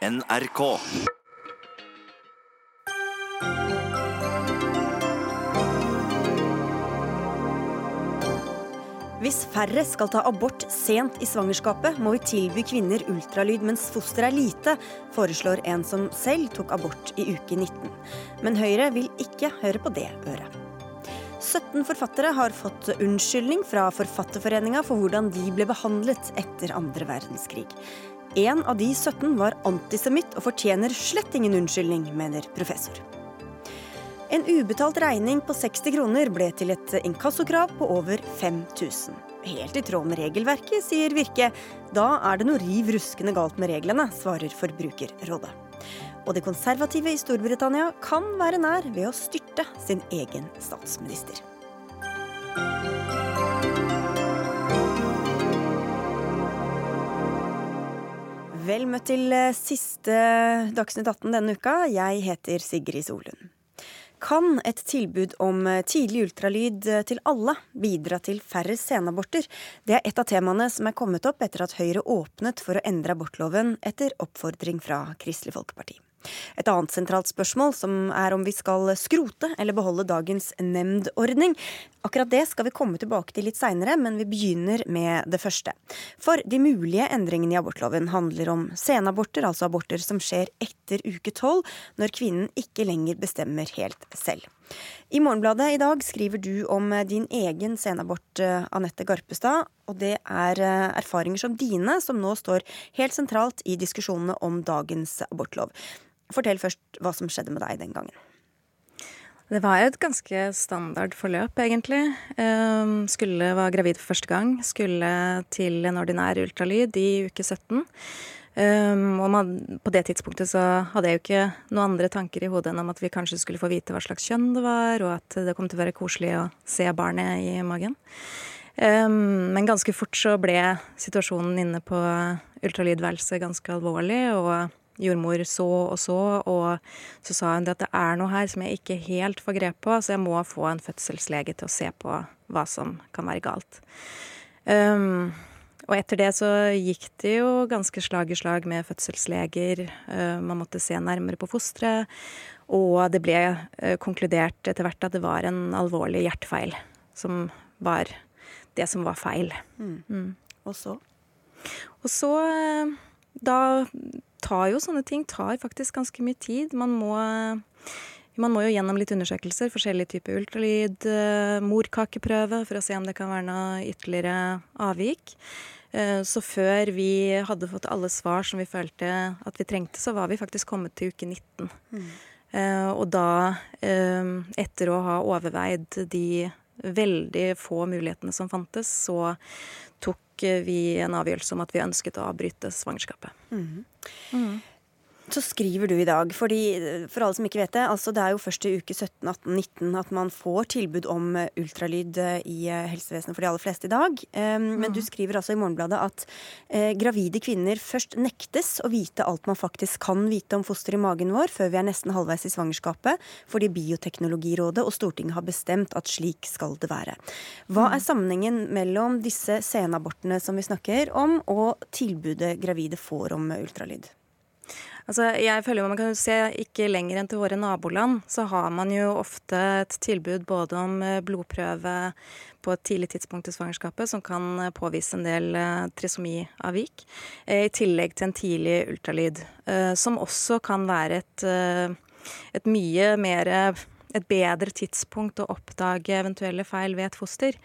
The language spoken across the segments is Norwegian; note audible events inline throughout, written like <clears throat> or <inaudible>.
NRK. Hvis færre skal ta abort sent i svangerskapet, må vi tilby kvinner ultralyd mens fosteret er lite, foreslår en som selv tok abort i uke 19. Men Høyre vil ikke høre på det øret. 17 forfattere har fått unnskyldning fra Forfatterforeninga for hvordan de ble behandlet etter andre verdenskrig. En av de 17 var antisemitt og fortjener slett ingen unnskyldning, mener professor. En ubetalt regning på 60 kroner ble til et inkassokrav på over 5000. Helt i tråd med regelverket, sier Virke. Da er det noe riv ruskende galt med reglene, svarer Forbrukerrådet. Og de konservative i Storbritannia kan være nær ved å styrte sin egen statsminister. Vel møtt til eh, siste Dagsnytt 18 denne uka. Jeg heter Sigrid Solund. Kan et tilbud om eh, tidlig ultralyd eh, til alle bidra til færre senaborter? Det er et av temaene som er kommet opp etter at Høyre åpnet for å endre abortloven etter oppfordring fra Kristelig Folkeparti. Et annet sentralt spørsmål, som er om vi skal skrote eller beholde dagens nemndordning. Akkurat det skal vi komme tilbake til litt seinere, men vi begynner med det første. For de mulige endringene i abortloven handler om senaborter, altså aborter som skjer etter uke tolv, når kvinnen ikke lenger bestemmer helt selv. I Morgenbladet i dag skriver du om din egen senabort, Anette Garpestad. Og det er eh, erfaringer som dine som nå står helt sentralt i diskusjonene om dagens abortlov. Fortell først hva som skjedde med deg den gangen. Det var et ganske standard forløp, egentlig. Um, skulle være gravid for første gang. Skulle til en ordinær ultralyd i uke 17. Um, og på det tidspunktet så hadde jeg jo ikke noen andre tanker i hodet enn om at vi kanskje skulle få vite hva slags kjønn det var, og at det kom til å være koselig å se barnet i magen. Um, men ganske fort så ble situasjonen inne på ultralydværelset ganske alvorlig, og jordmor så og så, og så sa hun at det er noe her som jeg ikke helt får grep på, så jeg må få en fødselslege til å se på hva som kan være galt. Um, og etter det så gikk det jo ganske slag i slag med fødselsleger. Uh, man måtte se nærmere på fosteret. Og det ble uh, konkludert etter hvert at det var en alvorlig hjertefeil som var det som var feil. Mm. Mm. Og så? Og så uh, Da tar jo sånne ting tar faktisk ganske mye tid. Man må, man må jo gjennom litt undersøkelser, forskjellige typer ultralyd, eh, morkakeprøve, for å se om det kan være noe ytterligere avvik. Eh, så før vi hadde fått alle svar som vi følte at vi trengte, så var vi faktisk kommet til uke 19. Mm. Eh, og da, etter å ha overveid de veldig få mulighetene som fantes, så tok vi en avgjørelse om at vi ønsket å avbryte svangerskapet. Mm. Mm. Så skriver du i dag, fordi for alle som ikke vet det, altså det er jo først i uke 17, 18, 19 at man får tilbud om eh, ultralyd eh, i eh, helsevesenet for de aller fleste i dag. Mm. Men du skriver altså i Morgenbladet at gravide kvinner først nektes å vite alt man faktisk kan vite om foster i magen vår, før vi er nesten halvveis i svangerskapet, fordi Bioteknologirådet og Stortinget har bestemt at slik skal det være. Hva mm. er sammenhengen mellom disse senabortene som vi snakker om, og tilbudet gravide får om ultralyd? Altså, jeg føler man kan se Ikke lenger enn til våre naboland så har man jo ofte et tilbud både om eh, blodprøve på et tidlig tidspunkt i svangerskapet som kan eh, påvise en del uh, trisomiavvik, i tillegg til en tidlig ultralyd, som også kan være et, et mye mer et bedre tidspunkt å oppdage eventuelle feil ved et foster.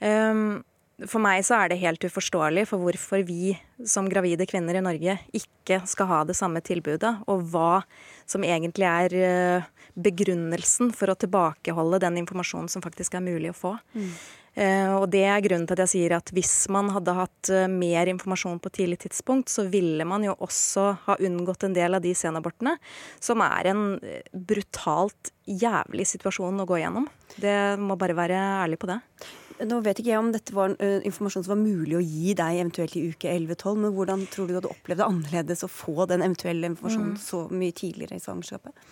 Um, for meg så er det helt uforståelig for hvorfor vi som gravide kvinner i Norge ikke skal ha det samme tilbudet, og hva som egentlig er eh, begrunnelsen for å tilbakeholde den informasjonen som faktisk er mulig å få. Mm. Uh, og det er grunnen til at jeg sier at hvis man hadde hatt uh, mer informasjon på tidlig tidspunkt, så ville man jo også ha unngått en del av de senabortene, som er en brutalt jævlig situasjon å gå gjennom. Det må bare være ærlig på det. Nå vet ikke jeg om dette var uh, informasjon som var mulig å gi deg eventuelt i uke 11-12, men hvordan tror du du hadde opplevd det annerledes å få den eventuelle informasjonen mm. så mye tidligere i svangerskapet?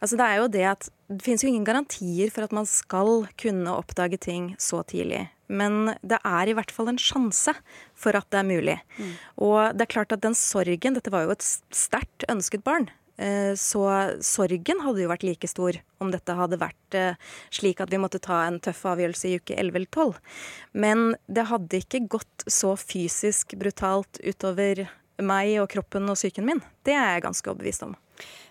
Altså Det er jo det at det finnes jo ingen garantier for at man skal kunne oppdage ting så tidlig. Men det er i hvert fall en sjanse for at det er mulig. Mm. Og det er klart at den sorgen Dette var jo et sterkt ønsket barn. Eh, så sorgen hadde jo vært like stor om dette hadde vært eh, slik at vi måtte ta en tøff avgjørelse i uke 11 eller 12. Men det hadde ikke gått så fysisk brutalt utover meg og kroppen og psyken min. Det er jeg ganske overbevist om.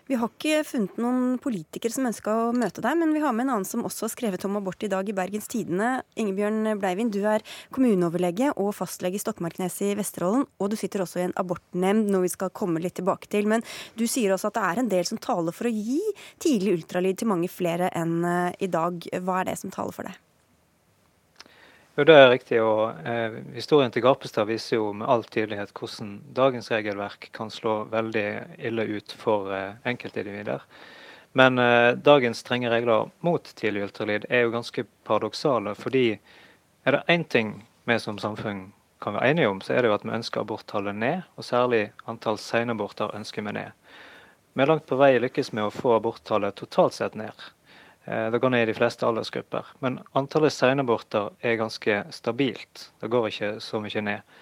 Vi har ikke funnet noen politikere som ønska å møte deg, men vi har med en annen som også har skrevet om abort i dag i Bergens Tidende. Ingebjørn Bleivin, du er kommuneoverlege og fastlege i Stokmarknes i Vesterålen, og du sitter også i en abortnemnd, noe vi skal komme litt tilbake til. Men du sier også at det er en del som taler for å gi tidlig ultralyd til mange flere enn eh, i dag. Hva er det som taler for det? Jo, det er riktig. og eh, Historien til Garpestad viser jo med all tydelighet hvordan dagens regelverk kan slå veldig ille ut for eh, enkeltindivider. Men eh, dagens strenge regler mot tidlig ultralyd er jo ganske paradoksale. fordi er det én ting vi som samfunn kan være enige om, så er det jo at vi ønsker aborttallet ned, og særlig antall senaborter ønsker vi ned. Vi er langt på vei lykkes med å få aborttallet totalt sett ned. Eh, det går ned i de fleste aldersgrupper. Men antallet senaborter er ganske stabilt. Det går ikke så mye ned.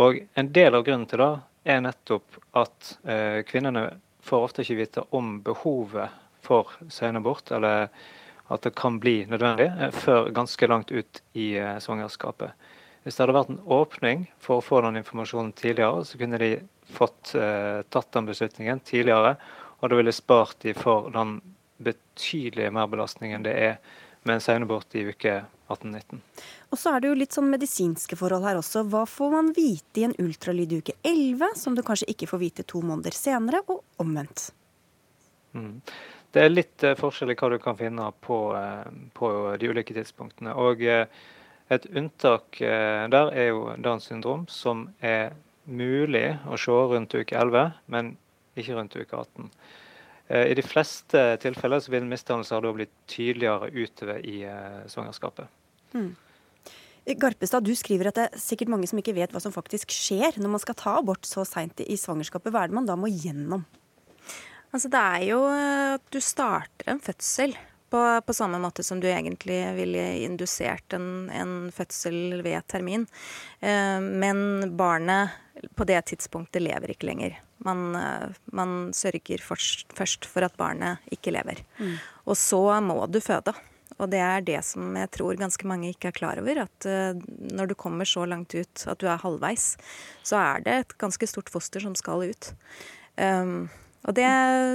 Og en del av grunnen til det er nettopp at eh, kvinnene får ofte ikke vite om behovet for senabort, eller at det kan bli nødvendig, eh, før ganske langt ut i eh, svangerskapet. Hvis det hadde vært en åpning for å få den informasjonen tidligere, så kunne de fått eh, tatt den beslutningen tidligere, og det ville spart de for den betydelige merbelastningen det er med en senabort i uke 18-19. Og så er det jo litt sånn medisinske forhold her også. Hva får man vite i en ultralyd i uke 11, som du kanskje ikke får vite to måneder senere, og omvendt? Mm. Det er litt uh, forskjell i hva du kan finne på, uh, på de ulike tidspunktene. Og uh, et unntak der er jo Downs syndrom, som er mulig å se rundt uke 11, men ikke rundt uke 18. Eh, I de fleste tilfeller så vil misdannelser da bli tydeligere utover i eh, svangerskapet. Mm. Garpestad, du skriver at det er sikkert mange som ikke vet hva som faktisk skjer når man skal ta abort så seint i svangerskapet. Hva er det man da må gjennom? Altså, det er jo at du starter en fødsel på, på, samme måte som du egentlig ville indusert en, en fødsel ved termin. Eh, men barnet på det tidspunktet lever ikke lenger. Man, eh, man sørger først, først, for at barnet ikke lever. Mm. Og så må du føde. Og det er det som jeg tror ganske mange ikke er klar over. At uh, når du kommer så langt ut at du er halvveis, så er det et ganske stort foster som skal ut. Um, og det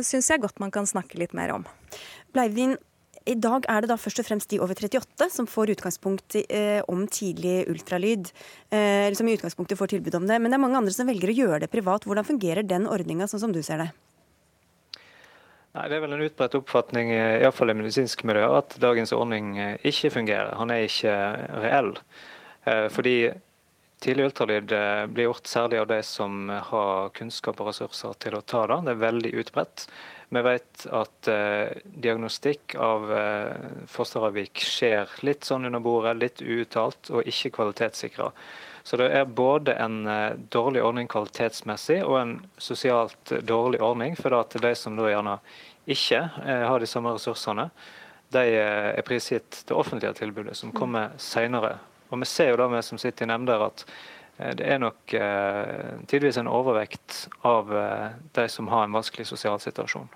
syns jeg godt man kan snakke litt mer om. Bleivin, i dag er det da først og fremst de over 38 som får utgangspunkt eh, om tidlig ultralyd. Eh, som i utgangspunktet får tilbud om det. Men det er mange andre som velger å gjøre det privat. Hvordan fungerer den ordninga sånn som du ser det? Nei, Det er vel en utbredt oppfatning iallfall i medisinske miljøer at dagens ordning eh, ikke fungerer. Han er ikke reell. Eh, fordi tidlig ultralyd eh, blir gjort særlig av de som har kunnskap og ressurser til å ta det. Det er veldig utbredt. Vi vet at eh, diagnostikk av eh, fosteravvik skjer litt sånn under bordet, litt uuttalt og ikke kvalitetssikra. Så det er både en eh, dårlig ordning kvalitetsmessig og en sosialt dårlig ordning. For at de som da gjerne ikke eh, har de samme ressursene, de eh, er prisgitt det offentlige tilbudet, som kommer senere. Og vi ser jo da vi som sitter i nemnder at det er nok eh, tidvis en overvekt av eh, de som har en vanskelig sosial situasjon.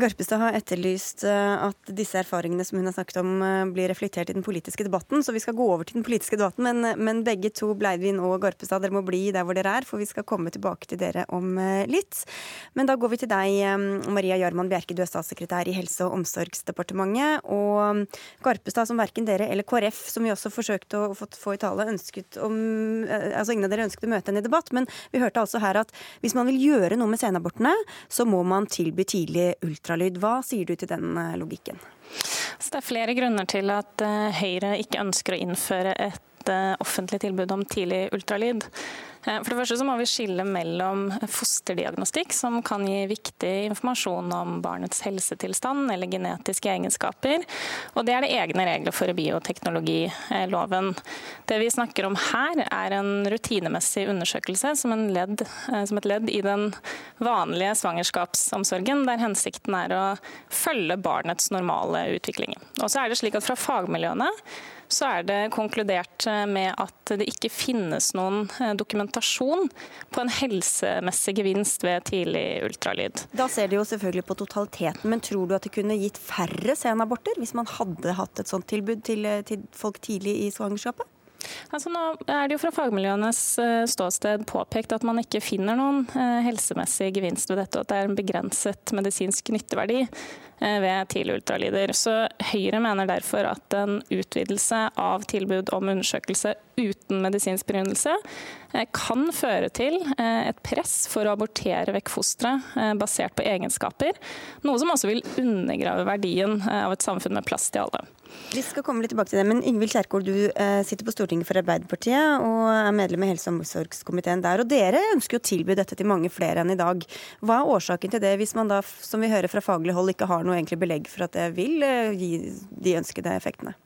Garpestad har etterlyst eh, at disse erfaringene som hun har snakket om, eh, blir reflektert i den politiske debatten. Så vi skal gå over til den politiske debatten, men, men begge to, Bleidvin og Garpestad, dere må bli der hvor dere er, for vi skal komme tilbake til dere om eh, litt. Men da går vi til deg, Maria Jarman Bjerke, du er statssekretær i Helse- og omsorgsdepartementet. Og Garpestad, som verken dere eller KrF, som vi også forsøkte å få i tale, ønsket om Altså ingen av dere ønsket å møte henne i debatt, men vi hørte altså her at hvis man vil gjøre noe med senabortene, så må man tilby tidlig ultralyd ultralyd. Hva sier du til den eh, logikken? Så det er flere grunner til at eh, Høyre ikke ønsker å innføre et eh, offentlig tilbud om tidlig ultralyd. Eh, for det første så må vi skille mellom fosterdiagnostikk, som kan gi viktig informasjon om barnets helsetilstand eller genetiske egenskaper, og det er det egne regler for bioteknologiloven. Det vi snakker om her, er en rutinemessig undersøkelse som, ledd, eh, som et ledd i den vanlige svangerskapsomsorgen, der hensikten er å følge barnets normale utvikling. Og så er det slik at Fra fagmiljøene så er det konkludert eh, med at det ikke finnes noen eh, dokumentasjon på en helsemessig gevinst ved tidlig ultralyd. Da ser de jo selvfølgelig på totaliteten, men tror du at det kunne gitt færre senaborter hvis man hadde hatt et sånt tilbud til, eh, til folk tidlig i svangerskapet? Altså nå er det jo fra fagmiljøenes ståsted påpekt at man ikke finner noen helsemessig gevinst ved dette, og at det er en begrenset medisinsk nytteverdi. Eh, ved tidlig ultralyder. Så Høyre mener derfor at en utvidelse av tilbud om undersøkelse uten medisinsk begrunnelse eh, kan føre til eh, et press for å abortere vekk fosteret basert på egenskaper, noe som også vil undergrave verdien av et samfunn med plass til alle. Vi skal komme litt tilbake til det, men Ingvild Kjerkol, du eh, sitter på Stortinget for Arbeiderpartiet og er medlem i helse- og omsorgskomiteen der. og Dere ønsker å tilby dette til mange flere enn i dag. Hva er årsaken til det, hvis man da, som vi hører fra faglig hold, ikke har noe egentlig belegg for at det vil eh, gi de ønskede effektene?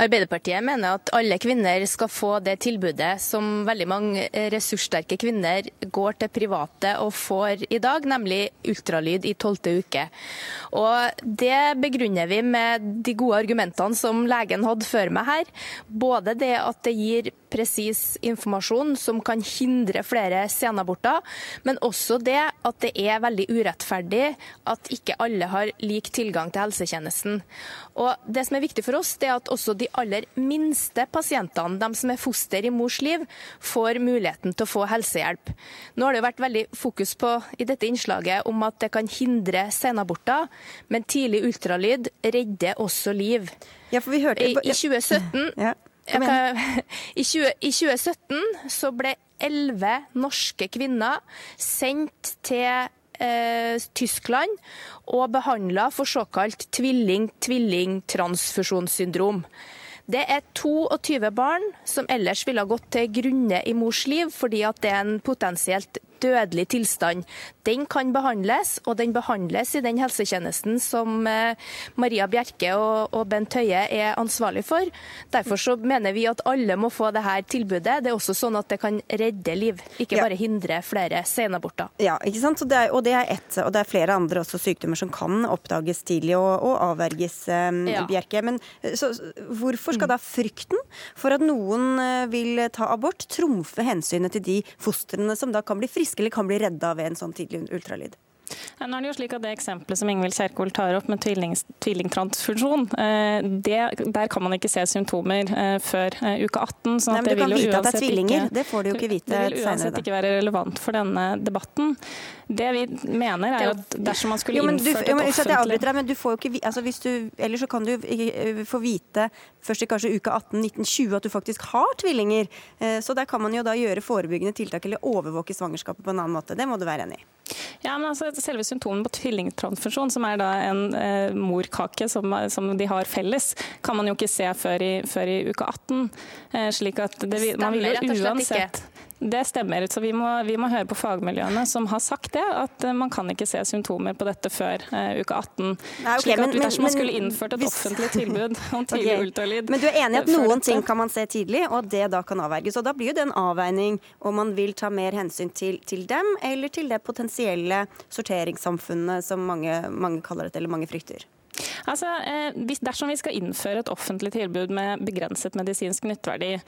Arbeiderpartiet mener at alle kvinner skal få det tilbudet som veldig mange ressurssterke kvinner går til private og får i dag, nemlig ultralyd i tolvte uke. Og Det begrunner vi med de gode argumentene som legen hadde før meg her. Både det at det gir presis informasjon som kan hindre flere senaborter, men også det at det er veldig urettferdig at ikke alle har lik tilgang til helsetjenesten. Og Det som er viktig for oss, det er at også de aller minste pasientene, de som er foster i mors liv, får muligheten til å få helsehjelp. Nå har det vært veldig fokus på i dette innslaget om at det kan hindre senaborter, men tidlig ultralyd redder også liv. Ja, hørte... I, i 2017 ja. Kan, <laughs> i, 20, I 2017 så ble elleve norske kvinner sendt til Tyskland og behandla for såkalt tvilling-tvilling-transfusjonssyndrom. Det er 22 barn som ellers ville gått til grunne i mors liv fordi at det er en potensielt dødelig tilstand. Den kan behandles, og den behandles i den helsetjenesten som eh, Maria Bjerke og, Bent Høie er ansvarlig for. Derfor så mener vi at alle må få dette tilbudet. Det er også sånn at det kan redde liv, ikke bare hindre flere senaborter. Ja, ikke sant? Det er, og, det er et, og det er flere andre også sykdommer som kan oppdages tidlig og, og avverges, um, ja. Bjerke. Men så, hvorfor skal da frykten for at noen vil ta abort, trumfe hensynet til de fostrene som da kan bli friske? Eller kan bli redda ved en sånn tidlig ultralyd? Ja, nå er Det jo slik at det eksempelet som Ingvild Kjerkol tar opp med tvilling, tvillingtransfusjon, eh, der kan man ikke se symptomer eh, før eh, uke 18. Sånn Nei, men Du kan vite at det er tvillinger, ikke, det får du jo ikke vite senere. Det vil uansett ikke være relevant for denne debatten. Det vi mener er at dersom man skulle jo, innført et offentlig deg, men du får jo ikke, altså hvis du, Ellers så kan du få vite først i kanskje uke 18-19-20 at du faktisk har tvillinger. Så der kan man jo da gjøre forebyggende tiltak eller overvåke svangerskapet på en annen måte. Det må du være enig i. Ja, men altså Selve symptomen på tvillingtransfusjon, som er da en eh, morkake som, som, de har felles, kan man jo ikke se før i, før i uke 18. Eh, slik at det, man vil jo uansett det stemmer. så vi må, vi må, høre på fagmiljøene som har sagt det, at uh, man kan ikke se symptomer på dette før uh, uke 18. Nei, okay, slik at men, Dersom man skulle innført et hvis... offentlig tilbud <laughs> om tidlig okay. ultralyd Men du er enig i at noen ting kan man se tidlig, og det da kan avverges. Og da blir jo det en avveining om man vil ta mer hensyn til, til dem, eller til det potensielle sorteringssamfunnet som mange, mange kaller det, eller mange frykter. Altså, eh, Dersom vi skal innføre et offentlig tilbud med begrenset medisinsk nytteverdi, eh,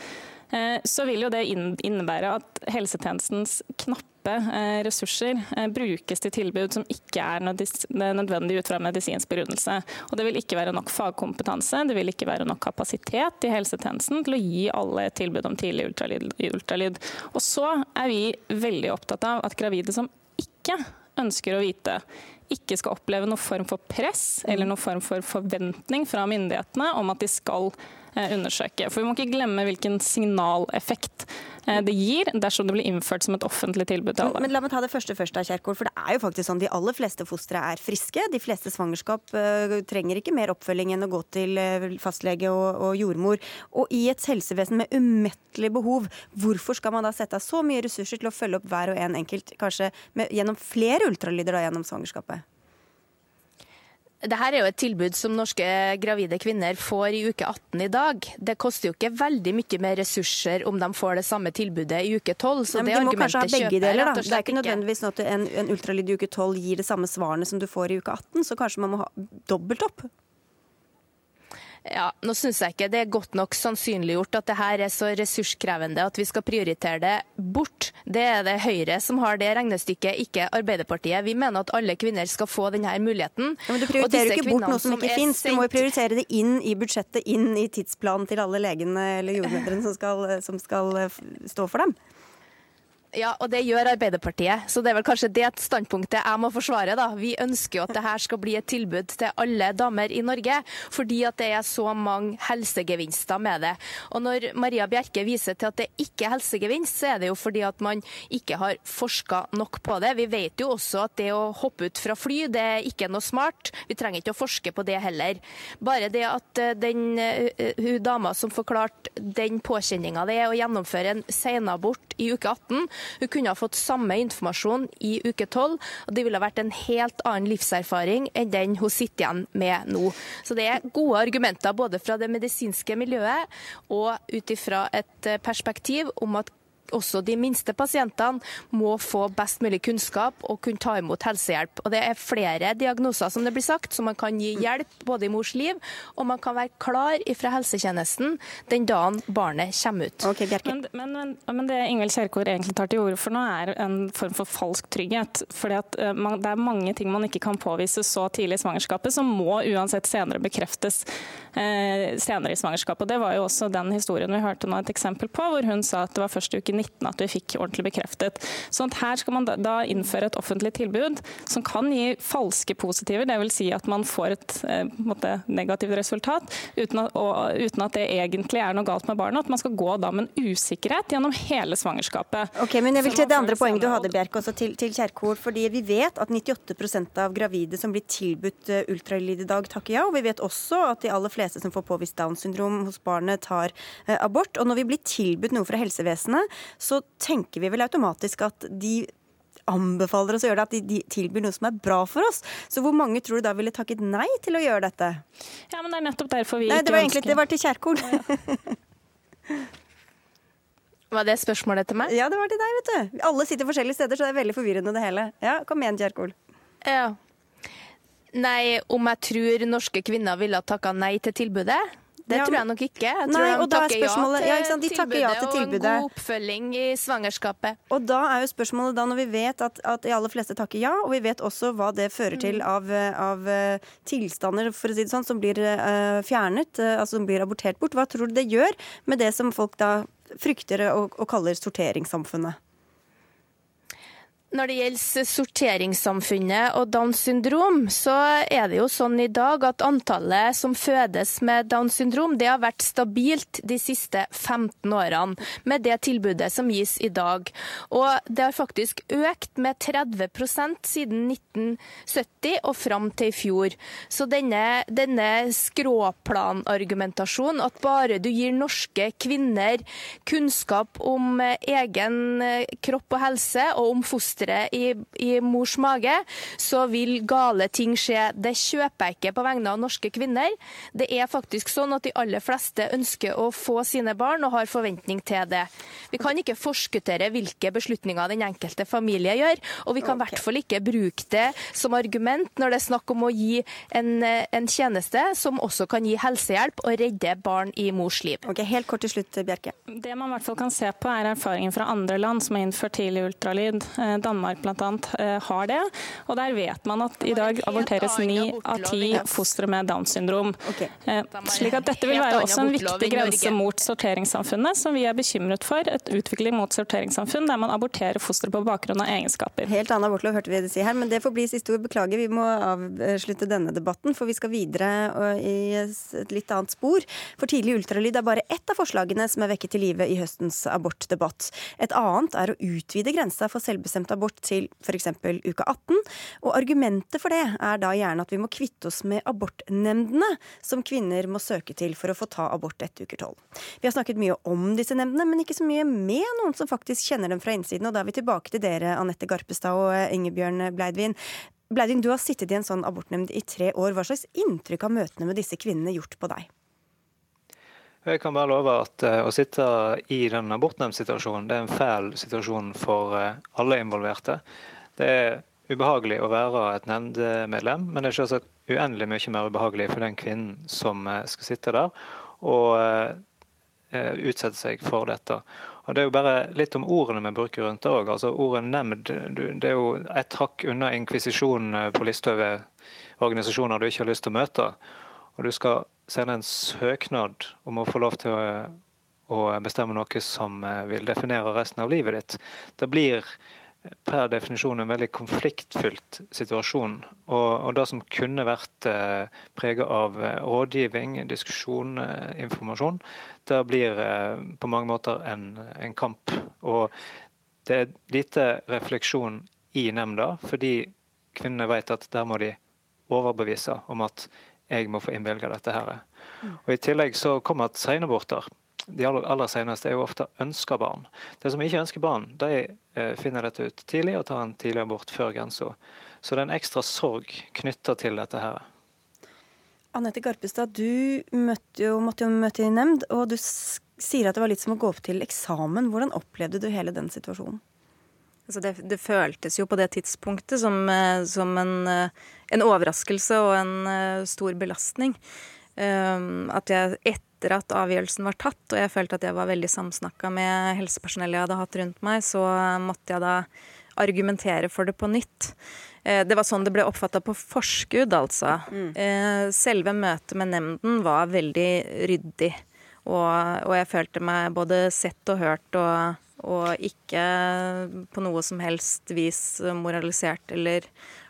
så vil jo det innebære at helsetjenestens knappe eh, ressurser brukes til tilbud som ikke er nødvendig ut fra medisinsk begrunnelse. Og det vil ikke være nok fagkompetanse, det vil ikke være nok kapasitet i helsetjenesten til å gi alle tilbud om tidlig ultralyd. Og så er vi veldig opptatt av at gravide som ikke ønsker å vite ikke skal oppleve noen form for press eller noen form for forventning fra myndighetene om at de skal undersøke. For Vi må ikke glemme hvilken signaleffekt det gir dersom det blir innført som et offentlig tilbud til alle. Men la meg ta det første først, Kjerkol. For det er jo faktisk sånn de aller fleste fostre er friske. De fleste svangerskap uh, trenger ikke mer oppfølging enn å gå til uh, fastlege og, og, jordmor. Og i et helsevesen med umettelig behov, hvorfor skal man da sette av så mye ressurser til å følge opp hver og en enkelt, kanskje med, gjennom flere ultralyder da, gjennom svangerskapet? Dette er jo et tilbud som norske gravide kvinner får i uke 18 i dag. Det koster jo ikke veldig mye mer ressurser om de får det samme tilbudet i uke 12. Så ja, det de må kanskje ha begge deler, da. Det er ikke nødvendigvis sånn at en, en ultralyd i uke 12 gir det samme svarene som du får i uke 18, så kanskje man må ha dobbelt opp? Ja, nå syns jeg ikke det er godt nok sannsynliggjort at det her er så ressurskrevende at vi skal prioritere det bort. Det er det Høyre som har det regnestykket, ikke Arbeiderpartiet. Vi mener at alle kvinner skal få denne muligheten. Ja, men Du prioriterer jo ikke bort noe som, som ikke fins. Du må jo prioritere det inn i budsjettet, inn i tidsplanen til alle legene eller jordmødrene som, som skal eh, stå for dem. Ja, og det gjør Arbeiderpartiet. Så det er vel kanskje det standpunktet jeg må forsvare, da. Vi ønsker jo at dette skal bli et tilbud til alle damer i Norge, fordi at det er så mange helsegevinster med det. Og når Maria Bjerke viser til at det ikke er helsegevinst, så er det jo fordi at man ikke har forska nok på det. Vi vet jo også at det å hoppe ut fra fly, det er ikke noe smart. Vi trenger ikke å forske på det heller. Bare det at eh, den eh, hun dama som forklarte den påkjenninga det er å gjennomføre en senabort i uke 18, hun kunne ha fått samme informasjon i uke 12, og det ville ha vært en helt annen livserfaring enn den hun sitter igjen med nå. Så det er gode argumenter både fra det medisinske miljøet og ut ifra et perspektiv om at også de minste pasientene må få best mulig kunnskap og kunne ta imot helsehjelp. Og Det er flere diagnoser som det blir sagt, så man kan gi hjelp både i mors liv, og man kan være klar fra helsetjenesten den dagen barnet kommer ut. Okay, men, men, men, men, det Ingvild Kjerkol egentlig tar til orde for nå, er en form for falsk trygghet. Fordi at uh, man, Det er mange ting man ikke kan påvise så tidlig i svangerskapet, som må uansett senere bekreftes eh, senere i svangerskapet. Og Det var jo også den historien vi hørte nå et eksempel på, hvor hun sa at det var første uken uke 19 at vi fikk ordentlig bekreftet. Sånn at her skal man da innføre et offentlig tilbud som kan gi falske positiver, dvs. Si at man får et eh, måte, negativt resultat uten at, og, uten at, det egentlig er noe galt med barnet. At man skal gå da med en usikkerhet gjennom hele svangerskapet. Ok, men jeg vil til det andre poenget du hadde, Bjerke, også til, til Kjerkol. fordi Vi vet at 98% av gravide som blir tilbudt eh, ultralyd i dag, takker ja. Og vi vet også at de aller fleste som får påvist Downs syndrom hos barnet, tar eh, abort. Og når vi blir tilbudt noe fra helsevesenet, så tenker vi vel automatisk at de anbefaler oss å gjøre det, at de, de, tilbyr noe som er bra for oss. Så hvor mange tror du da ville takket nei til å gjøre dette? Ja, men det er nettopp derfor vi nei, ikke det var egentlig, Det var til Kjerkol. var det spørsmålet til meg? Ja, det var til deg, vet du. Alle sitter forskjellige steder, så det er veldig forvirrende det hele. Ja, Kom igjen, Kjerkol. Ja. Nei, om jeg tror norske kvinner ville ha takka nei til tilbudet? Det ja, tror jeg nok ikke. Jeg tror nei, de takker ja til, ja, de takker ja til tilbudet. Og en god oppfølging i svangerskapet. Og da er jo spørsmålet da, når vi vet at, at de aller fleste takker ja, og vi vet også hva det fører til mm. av, av uh, tilstander for å si det sånn, som blir uh, fjernet, uh, altså som blir abortert bort, hva tror du det gjør med det som folk da frykter og, og kaller sorteringssamfunnet? Når det gjelder sorteringssamfunnet og Downs syndrom, så er det jo sånn i dag at antallet som fødes med Downs syndrom, det har vært stabilt de siste 15 årene med det tilbudet som gis i dag. Og det har faktisk økt med 30% siden 1970 og fram til i fjor. Så denne, denne skråplanargumentasjonen, at bare du gir norske kvinner kunnskap om egen kropp og helse og om foster fosteret i, i, mors mage, så vil gale ting skje. Det kjøper jeg ikke på vegne av norske kvinner. Det er faktisk sånn at de aller fleste ønsker å få sine barn og har forventning til det. Vi kan ikke forskuttere hvilke beslutninger den enkelte familie gjør, og vi kan i okay. hvert fall ikke bruke det som argument når det er snakk om å gi en, en tjeneste som også kan gi helsehjelp og redde barn i mors liv. Ok, Helt kort til slutt, Bjerke. Det man i hvert fall kan se på, er erfaringen fra andre land som har innført tidlig ultralyd. Eh, Danmark bl.a. Eh, har det. Og der vet man at i dag aborteres ni av ti fostre med Downs syndrom. Okay. Eh, slik at dette vil være også en viktig grense mot sorteringssamfunnet, som vi er bekymret for. Et utvikling mot sorteringssamfunn der man aborterer fostre på bakgrunn av egenskaper. Helt annen abortlov hørte vi det si her, men det får bli siste ord. Beklager, vi må avslutte denne debatten, for vi skal videre i et litt annet spor. For tidlig ultralyd er bare ett av forslagene som er vekket til live i høstens abortdebatt. Et annet er å utvide grensa for selvbestemt abort til f.eks. uke 18. Og argumentet for det er da gjerne at vi må kvitte oss med abortnemndene, som kvinner må søke til for å få ta abort etter uke 12. Vi har snakket mye om disse nemndene, men ikke så mye med noen som faktisk kjenner dem fra innsiden. Og da er vi tilbake til dere, Anette Garpestad og Ingebjørn Bleidvin. Bleidvin, du har sittet i en sånn abortnemnd i tre år. Hva slags inntrykk har møtene med disse kvinnene gjort på deg? Jeg kan bare love at uh, å sitte i den abortnemndsituasjonen, det er en fæl situasjon for uh, alle involverte. Det er ubehagelig å være et nemndmedlem, men det er selvsagt uendelig mye mer ubehagelig for den kvinnen som skal sitte der og utsette seg for dette. Og Det er jo bare litt om ordene vi bruker rundt det òg. Altså, ordet nemnd det er jo et hakk unna inkvisisjon på lista over organisasjoner du ikke har lyst til å møte. Og du skal sende en søknad om å få lov til å, å bestemme noe som eh, vil definere resten av livet ditt. Det blir per definisjon en veldig konfliktfylt situasjon. Og, og det som kunne vært eh, preget av eh, rådgivning, diskusjon, eh, informasjon, det blir eh, på mange måter en, en, kamp. Og det er lite refleksjon i nemnda, fordi kvinnene vet at der må de overbevise om at jeg må få innvilga dette her. Og I tillegg så kommer at senaborter. De aller, aller seneste er jo ofte ønska barn. De som ikke ønsker barn, de eh, finner dette ut tidlig og tar en tidlig abort før grensa. Så det er en ekstra sorg knytta til dette her. Anette Garpestad, du møtte jo, måtte jo møte i nemnd, og du sier at det var litt som å gå opp til eksamen. Hvordan opplevde du hele den situasjonen? Altså det, det, føltes jo på det tidspunktet som, eh, som en, eh, en, overraskelse og en stor belastning. Um, at jeg etter at avgjørelsen var tatt, og jeg følte at jeg var veldig samsnakka med helsepersonellet jeg hadde hatt rundt meg, så måtte jeg da argumentere for det på nytt. Det var sånn det ble oppfatta på forskudd, altså. Mm. Selve møtet med nemnden var veldig ryddig. Og, og jeg følte meg både sett og hørt og og ikke på noe som helst vis moralisert eller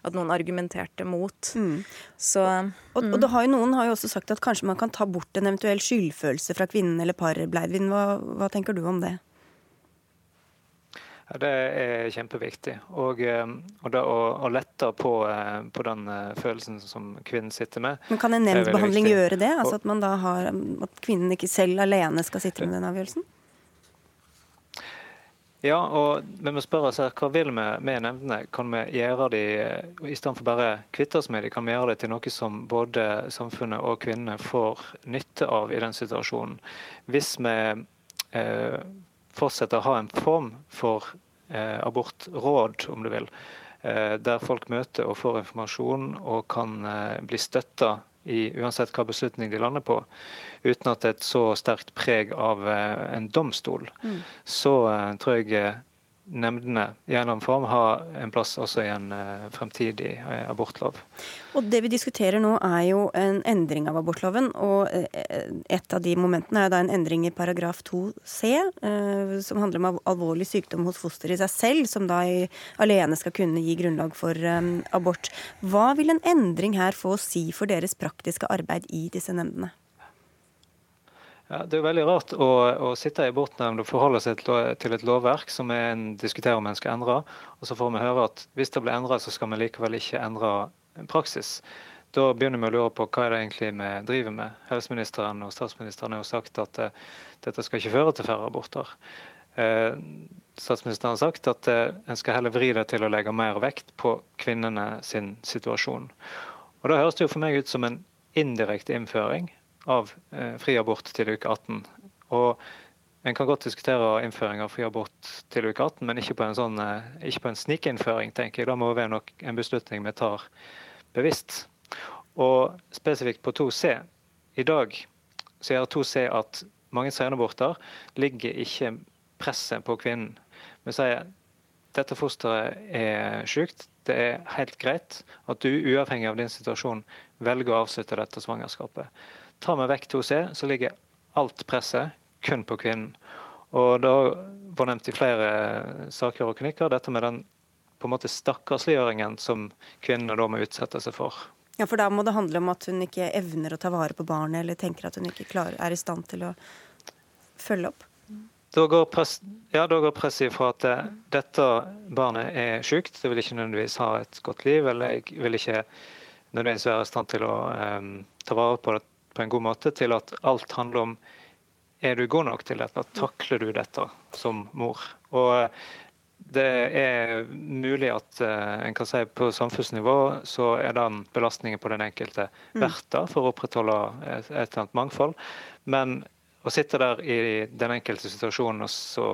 at noen argumenterte mot. Mm. Så, mm. Og, og, har noen har jo også sagt at kanskje man kan ta bort en eventuell skyldfølelse fra kvinnen eller paret. Bleidvin, hva, hva tenker du om det? Ja, det er kjempeviktig. Og, eh, og det å, å lette på, eh, på, den eh, følelsen som kvinnen sitter med. Men Kan en nemndbehandling gjøre det? Altså at, har, at kvinnen ikke selv alene skal sitte med den avgjørelsen? Ja, og vi må spørre oss her, hva vil vi med nemndene? Kan vi gjøre de, i stedet for bare kvitte oss med de, kan vi gjøre det til noe som både samfunnet og kvinnene får nytte av i den situasjonen? Hvis vi eh, fortsetter å ha en form for eh, abortråd, om du vil, eh, der folk møter og får informasjon og kan eh, bli støtta i uansett hva beslutning de lander på, uten at det er et så sterkt preg av eh, en domstol, mm. så eh, tror jeg eh, nemndene i en eller annen form har en plass også i en uh, fremtidig uh, abortlov. Og Det vi diskuterer nå er jo en endring av abortloven. og uh, Et av de momentene er da en endring i paragraf 2c, som handler om alvorlig sykdom hos foster i seg selv, som da alene skal kunne gi grunnlag for abort. Hva vil en endring her få å si for deres praktiske arbeid i disse nemndene? Ja, det er veldig rart å, å sitte i abortnemnd og forholde seg til et lovverk som en diskuterer om en skal endre, og så får vi høre at hvis det blir endret, så skal vi likevel ikke endre praksis. Da begynner vi å lure på hva er det egentlig vi driver med. Helseministeren og statsministeren har jo sagt at uh, dette skal ikke føre til færre aborter. Uh, statsministeren har sagt at uh, en skal heller vri det til å legge mer vekt på kvinnene sin situasjon. Og Da høres det jo for meg ut som en indirekte innføring av eh, fri abort til uke 18. Og en kan godt diskutere innføring av fri abort til uke 18, men ikke på en, sånn, eh, ikke en snikinnføring, tenker jeg. Da må det være nok en beslutning vi tar bevisst. Og spesifikt på 2C. I dag sier 2C at mange senaborter ligger ikke presset på kvinnen. Vi sier dette fosteret er sykt. Det er helt greit at du uavhengig av din situasjon velger å avslutte dette svangerskapet. Tar vi vekk 2C, så ligger alt presset kun på kvinnen. Og da var nevnt i flere saker og klinikker dette med den på en måte stakkarsliggjøringen som kvinnene da må utsette seg for. Ja, For da må det handle om at hun ikke evner å ta vare på barnet, eller tenker at hun ikke klar, er i stand til å følge opp? Da går, press, ja, da går presset ifra at eh, dette barnet er sykt, det vil ikke nødvendigvis ha et godt liv, eller jeg vil ikke nødvendigvis være i stand til å um, ta vare på det på en god måte, til at alt handler om er du god nok til dette, takler du dette som mor. Og det er mulig at uh, en kan si på samfunnsnivå så er den belastningen på den enkelte mm. verdt det for å opprettholde et, et eller annet mangfold. Men å sitte der i den enkelte situasjonen og så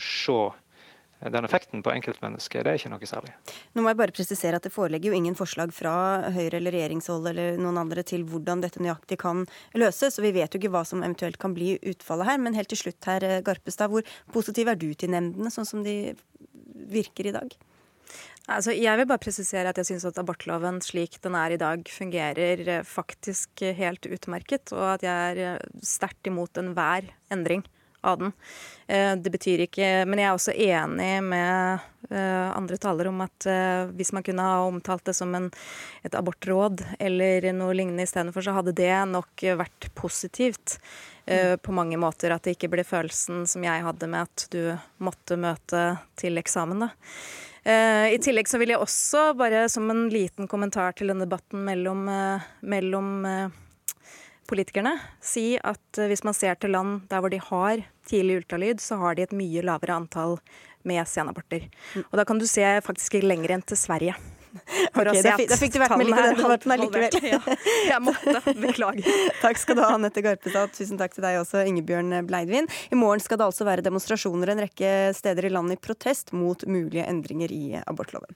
se den effekten på enkeltmennesket, det er ikke noe særlig. Nå må jeg bare presisere at Det foreligger jo ingen forslag fra Høyre eller regjeringshold eller noen andre til hvordan dette nøyaktig kan løses, og vi vet jo ikke hva som eventuelt kan bli utfallet her. Men helt til slutt her, Garpestad, hvor positiv er du til nemndene, sånn som de virker i dag? Altså, jeg vil bare presisere at jeg syns at abortloven slik den er i dag, fungerer eh, faktisk helt utmerket, og at jeg er eh, sterkt imot enhver endring av den. Eh, det betyr ikke Men jeg er også enig med andre talere om at hvis man kunne ha omtalt det som en, et abortråd eller noe lignende istedenfor, så hadde det nok vært positivt på mange måter. At det ikke ble følelsen som jeg hadde med at du måtte møte til eksamen. da. Eh, I tillegg så vil jeg også, bare som en liten kommentar til denne debatten mellom, eh, mellom eh, politikerne, si at hvis man ser til land der hvor de har tidlig ultralyd, så har de et mye lavere antall med senaborter. Mm. Og da kan du se faktisk lenger enn til Sverige. <laughs> Okay, da, da, fikk du vært med litt i den debatten allikevel. Ja, <laughs> jeg måtte. Beklager. <laughs> takk skal du ha, Anette Garpestad. Tusen takk til deg også, Ingebjørn Bleidvin. I morgen skal det altså være demonstrasjoner en rekke steder i landet i protest mot mulige endringer i abortloven.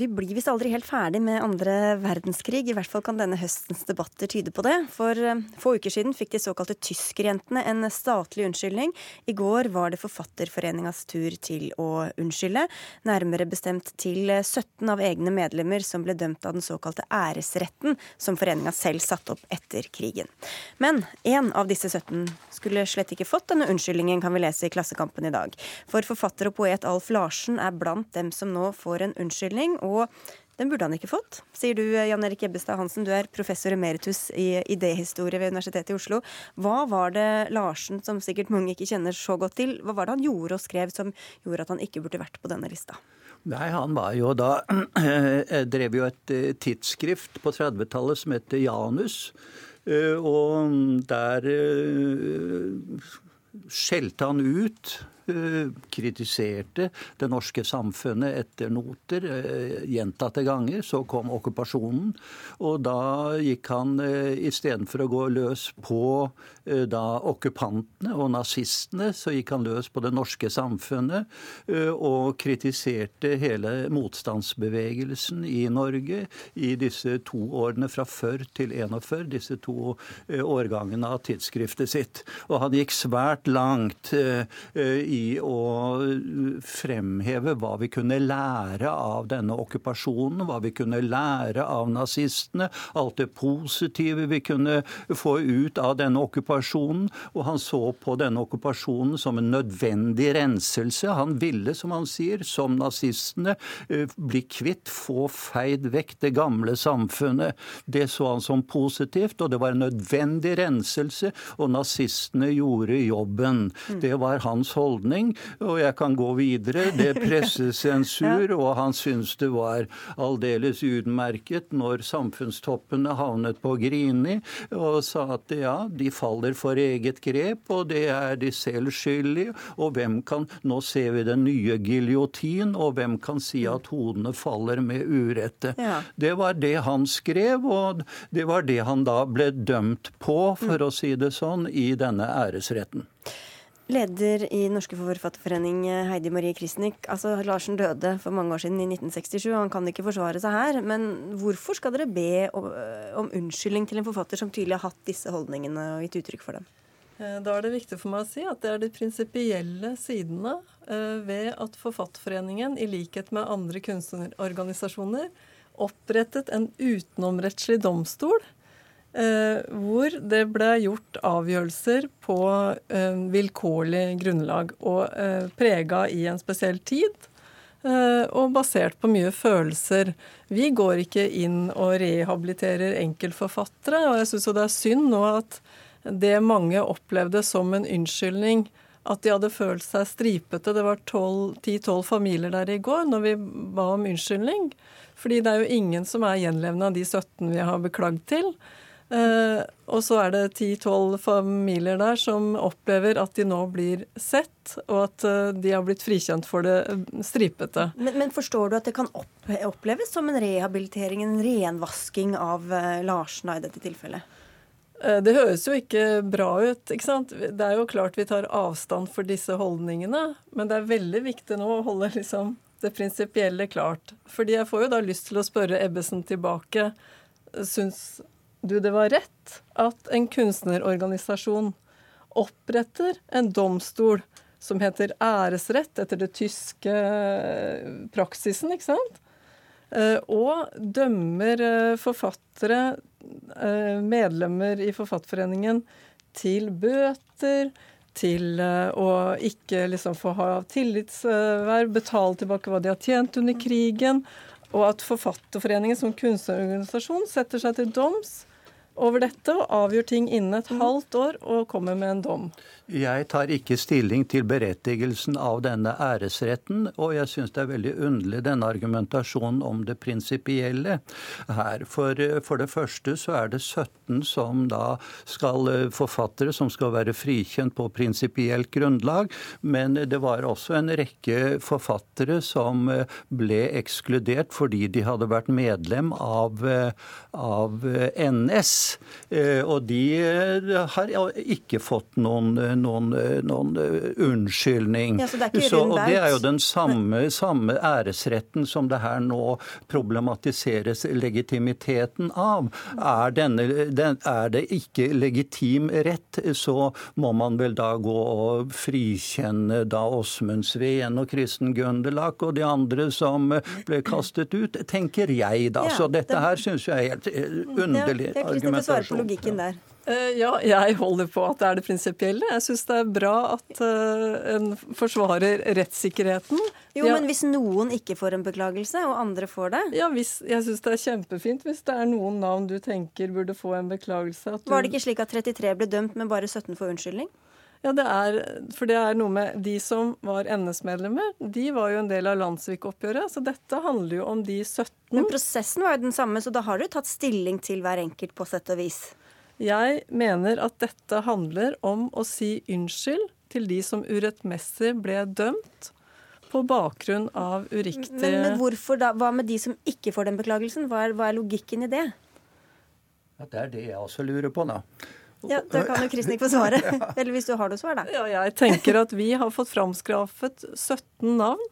Vi blir visst aldri helt ferdig med andre verdenskrig. I hvert fall kan denne høstens debatter tyde på det. For eh, få uker siden fikk de såkalte tyskerjentene en statlig unnskyldning. I går var det Forfatterforeningas tur til å unnskylde. Nærmere bestemt til 17 av egne medlemmer som ble dømt av den såkalte æresretten som foreninga selv satte opp etter krigen. Men én av disse 17 skulle slett ikke fått denne unnskyldningen, kan vi lese i Klassekampen i dag. For forfatter og poet Alf Larsen er blant dem som nå får en unnskyldning. og og den burde han ikke fått, sier du Jan Erik Ebbestad Hansen. Du er professor emeritus i idéhistorie ved Universitetet i Oslo. Hva var det Larsen, som sikkert mange ikke kjenner så godt til, hva var det han gjorde og skrev som gjorde at han ikke burde vært på denne lista? Nei, han var jo da <clears throat> Drev jo et eh, tidsskrift på 30-tallet som heter Janus. Eh, og der eh, skjelte han ut kritiserte det norske samfunnet etter noter eh, gjentatte ganger. Så kom okkupasjonen, og da gikk han eh, istedenfor å gå løs på da okkupantene og nazistene, så gikk han løs på det norske samfunnet og kritiserte hele motstandsbevegelsen i Norge i disse to årene fra før til 41, disse to årgangene av tidsskriftet sitt. Og han gikk svært langt i å fremheve hva vi kunne lære av denne okkupasjonen, hva vi kunne lære av nazistene, alt det positive vi kunne få ut av denne okkupasjonen. Og han så på denne okkupasjonen som en nødvendig renselse. Han ville, som han sier, som nazistene, eh, bli kvitt, få feid vekk det gamle samfunnet. Det så han som positivt, og det var en nødvendig renselse, og nazistene gjorde jobben. Mm. Det var hans holdning holdning. Og jeg kan gå videre. Det <laughs> pressesensur, og han syns det var aldeles utmerket når samfunnstoppene havnet på Grini og sa at ja, de faller for eget grep, og det er de selv skyld i. Og hvem kan Nå ser vi den nye giljotin, og hvem kan si at hodene faller med urette? Ja. Det var det han skrev, og det var det han da ble dømt på, for å si det sånn, i denne æresretten. Leder i Norske forfatterforening, Heidi Marie Krisnik. Altså, Larsen døde for mange år siden, i 1967, og han kan ikke forsvare seg her. Men hvorfor skal dere be om, om unnskyldning til en forfatter som tydelig har hatt disse holdningene og gitt uttrykk for dem? Eh, da er det viktig for meg å si at det er de prinsipielle sidene eh, ved at Forfatterforeningen, i likhet med andre kunstnerorganisasjoner, opprettet en utenomrettslig domstol Eh, hvor det ble gjort avgjørelser på eh, vilkårlig grunnlag og eh, prega i en spesiell tid. Eh, og basert på mye følelser. Vi går ikke inn og rehabiliterer enkeltforfattere. Og jeg syns det er synd nå at det mange opplevde som en unnskyldning, at de hadde følt seg stripete. Det var 10-12 familier der i går når vi ba om unnskyldning. Fordi det er jo ingen som er gjenlevende av de 17 vi har beklagd til. Uh, og så er det 10-12 familier der som opplever at de nå blir sett, og at uh, de har blitt frikjent for det uh, stripete. Men, men, forstår du at det kan opp oppleves som en rehabilitering, en renvasking av Larsen i dette tilfellet? Det høres jo ikke bra ut. ikke sant? Det er jo klart vi tar avstand for disse holdningene, men det er veldig viktig nå å holde liksom det prinsipielle klart. Fordi jeg får jo da lyst til å spørre Ebbesen tilbake. Syns du det var rett at en kunstnerorganisasjon oppretter en domstol som heter æresrett etter det tyske eh, praksisen, ikke sant? Eh, og dømmer eh, forfattere, medlemmer i Forfatterforeningen, til bøter, til å ikke liksom få ha tillitsverv, betale tilbake hva de har tjent under krigen, og at Forfatterforeningen som kunstnerorganisasjon setter seg til doms over dette og avgjør ting innen et mm. halvt år og kommer med en dom. Jeg tar ikke stilling til berettigelsen av denne æresretten, og jeg syns det er veldig underlig denne argumentasjonen om det prinsipielle her. For, for, det første så er det 17 som da skal forfattere som skal være frikjent på prinsipielt grunnlag, men det var også en rekke forfattere som ble ekskludert fordi de hadde vært medlem av, av NS. Og de har ikke fått noen noen, noen eh, unnskyldning. Ja, så det er ikke så, og det er jo den samme, samme, æresretten som det her nå problematiseres legitimiteten av. Er, denne, den, er det ikke legitim rett, så må man vel da gå og frikjenne da Åsmund Sveen og Kristen Gunderlach og de andre som ble kastet ut, tenker jeg da. Så dette her syns jeg er helt eh, underlig argumentasjon. Det er svare på logikken der. Eh, ja, jeg holder på at det er det prinsipielle. Jeg syns det er bra at uh, en forsvarer rettssikkerheten. Jo, ja. men hvis noen ikke får en beklagelse, og andre får det? Ja, hvis, jeg syns det er kjempefint hvis det er noen navn du tenker burde få en beklagelse. Du... Var det ikke slik at 33 ble dømt, men bare 17 får unnskyldning? Ja, det er, for det er noe med De som var NS-medlemmer, de var jo en del av Landsvik-oppgjøret. Så dette handler jo om de 17. Men prosessen var jo den samme, så da har du tatt stilling til hver enkelt på sett og vis? Jeg mener at dette handler om å si unnskyld til de som urettmessig ble dømt på bakgrunn av uriktige men, men, hvorfor da? Hva med de som ikke får den beklagelsen? Hva er, hva er logikken i det? Ja, det er det jeg også lurer på, da. Ja, Da kan jo ikke få svare. <laughs> Eller hvis du har noe svar, da. Ja, jeg tenker at vi har fått framskraffet 17 navn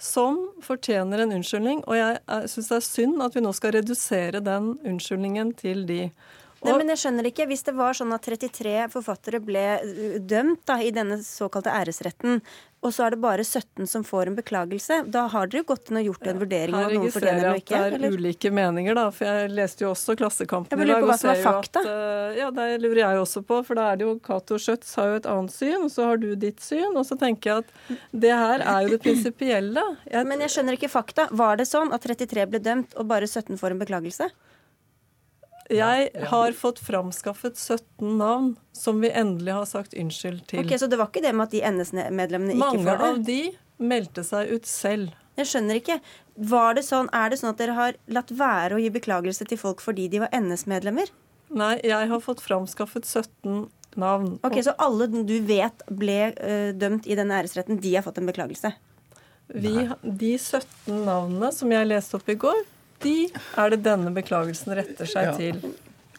som fortjener en unnskyldning. Og jeg syns det er synd at vi nå skal redusere den unnskyldningen til de. Nei, men jeg skjønner ikke. Hvis det var sånn at 33 forfattere ble uh, dømt da, i denne såkalte æresretten, og så er det bare 17 som får en beklagelse, da har dere jo gått inn og gjort en vurdering av noen fortjener eller ikke? Her registrerer jeg at det er ulike meninger, da. For jeg leste jo også Klassekampen i dag. og ser jo at uh, Ja, det lurer jeg også på. For da er det jo Cato Schjøtz har jo et annet syn, og så har du ditt syn. Og så tenker jeg at det her er jo det prinsipielle. Men jeg skjønner ikke fakta. Var det sånn at 33 ble dømt, og bare 17 får en beklagelse? Jeg har fått framskaffet 17 navn som vi endelig har sagt unnskyld til. Ok, Så det var ikke det med at de NS-medlemmene ikke får det? Mange av de meldte seg ut selv. Jeg skjønner ikke. Var det sånn, er det sånn at dere har latt være å gi beklagelse til folk fordi de var NS-medlemmer? Nei, jeg har fått framskaffet 17 navn. Ok, Så alle du vet ble uh, dømt i denne æresretten, de har fått en beklagelse? Vi, de 17 navnene som jeg leste opp i går, de er det denne beklagelsen retter seg ja. til.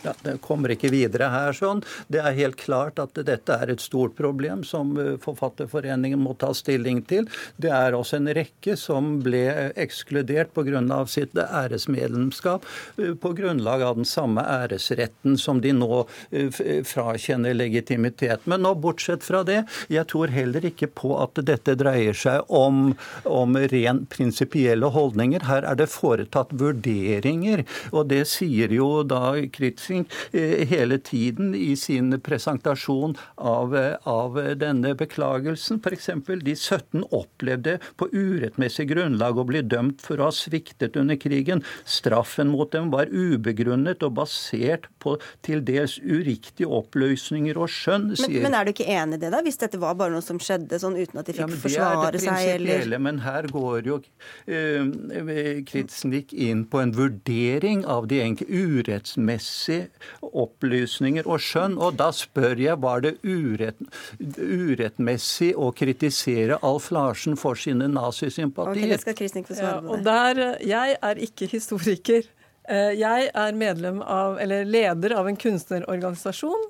Ja, det kommer ikke videre her. sånn. Det er helt klart at dette er et stort problem som eh, Forfatterforeningen må ta stilling til. Det er også en rekke som ble ekskludert pga. sitt æresmedlemskap eh, på grunnlag av den samme æresretten som de nå eh, frakjenner legitimitet. Men nå, bortsett fra det, jeg tror heller ikke på at dette dreier seg om, om ren prinsipielle holdninger. Her er det foretatt vurderinger, og det sier jo da Kritz Lysing eh, hele tiden i sin presentasjon av, eh, av denne beklagelsen. F.eks. de 17 opplevde på urettmessig grunnlag å bli dømt for å ha sviktet under krigen. Straffen mot dem var ubegrunnet og basert på til dels uriktige oppløsninger og skjønn, sier men, men er du ikke enig i det, da? Hvis dette var bare noe som skjedde sånn uten at de fikk ja, forsvare seg, eller Men her går jo eh, Kritznik inn på en vurdering av de enkelte urettsmessige opplysninger og skjønn. Og da spør jeg, var det urett, urettmessig å kritisere Alf Larsen for sine nazisympatier? Okay, ja, og der, Jeg er ikke historiker. Eh, jeg er medlem av, eller leder av en kunstnerorganisasjon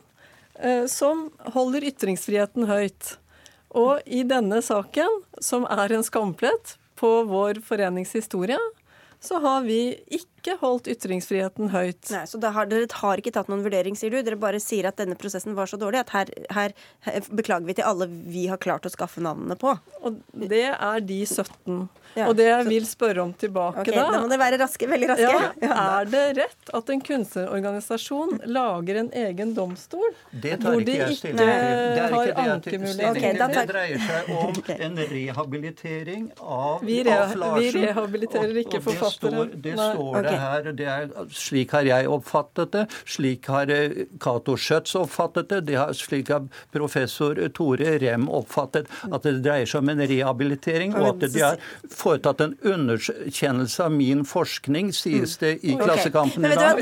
eh, som holder ytringsfriheten høyt. Og i denne saken, som er en skamplett på vår forenings historie, så har vi ikke holdt ytringsfriheten høyt. Nei, Så har, dere har ikke tatt noen vurdering, sier du? Dere bare sier at denne prosessen var så dårlig at her, her, her beklager vi til alle vi har klart å skaffe navnene på. Og det er de 17. Ja, og det jeg vil spørre om tilbake okay, da Da må dere være raske, veldig raske. <laughs> Ja, er det rett at en kunstnerorganisasjon lager en egen domstol? Det tar ikke jeg stilling til. Det ikke det ankemulighet. Okay, det dreier seg om <laughs> en rehabilitering av, vi re av Larsen. Vi rehabiliterer ikke forfattere. Det står, det står det her. Det er, slik har jeg oppfattet det. Slik har eh, Cato Schjøtz oppfattet det. det har, slik har professor Tore Rem oppfattet at det dreier seg om en rehabilitering, og at de har foretatt en underkjennelse av min forskning, sies det i. Klassekampen i dag.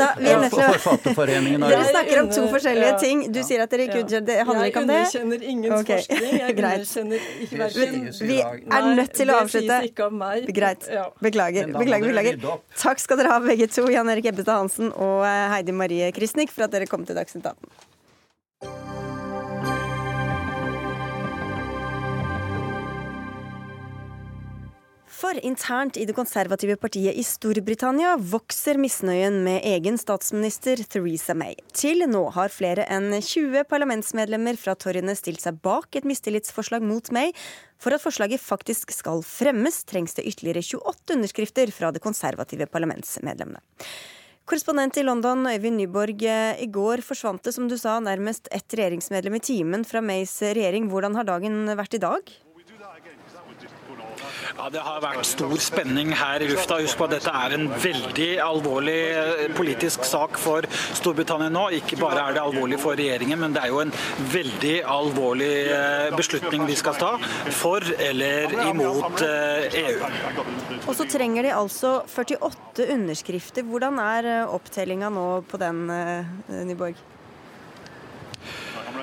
Forfatterforeningen har Dere snakker om to forskjellige ting. Du sier at dere ikke underkjenner Det handler ikke om det? Jeg underkjenner ingens okay. forskning. Jeg <laughs> underkjenner ikke verken Vi er nødt til å avslutte. Greit. Beklager. Beklager. beklager. Takk skal dere ha, begge to. Jan Erik Ebbestad Hansen og eh, Heidi Marie Kristnik, for at dere kom til Dagsnytt 18. For internt i det konservative partiet i Storbritannia vokser misnøyen med egen statsminister Theresa May. Til nå har flere enn 20 parlamentsmedlemmer fra torgene stilt seg bak et mistillitsforslag mot May. For at forslaget faktisk skal fremmes, trengs det ytterligere 28 underskrifter fra de konservative parlamentsmedlemmene. Korrespondent i London, Øyvind Nyborg. I går forsvant det, som du sa, nærmest ett regjeringsmedlem i timen fra Mays regjering. Hvordan har dagen vært i dag? Ja, Det har vært stor spenning her i lufta. Husk på at dette er en veldig alvorlig eh, politisk sak for Storbritannia nå. Ikke bare er det alvorlig for regjeringen, men det er jo en veldig alvorlig eh, beslutning de skal ta for eller imot EU. Eh, e Og så trenger de altså 48 underskrifter. Hvordan er opptellinga nå på den, Nyborg?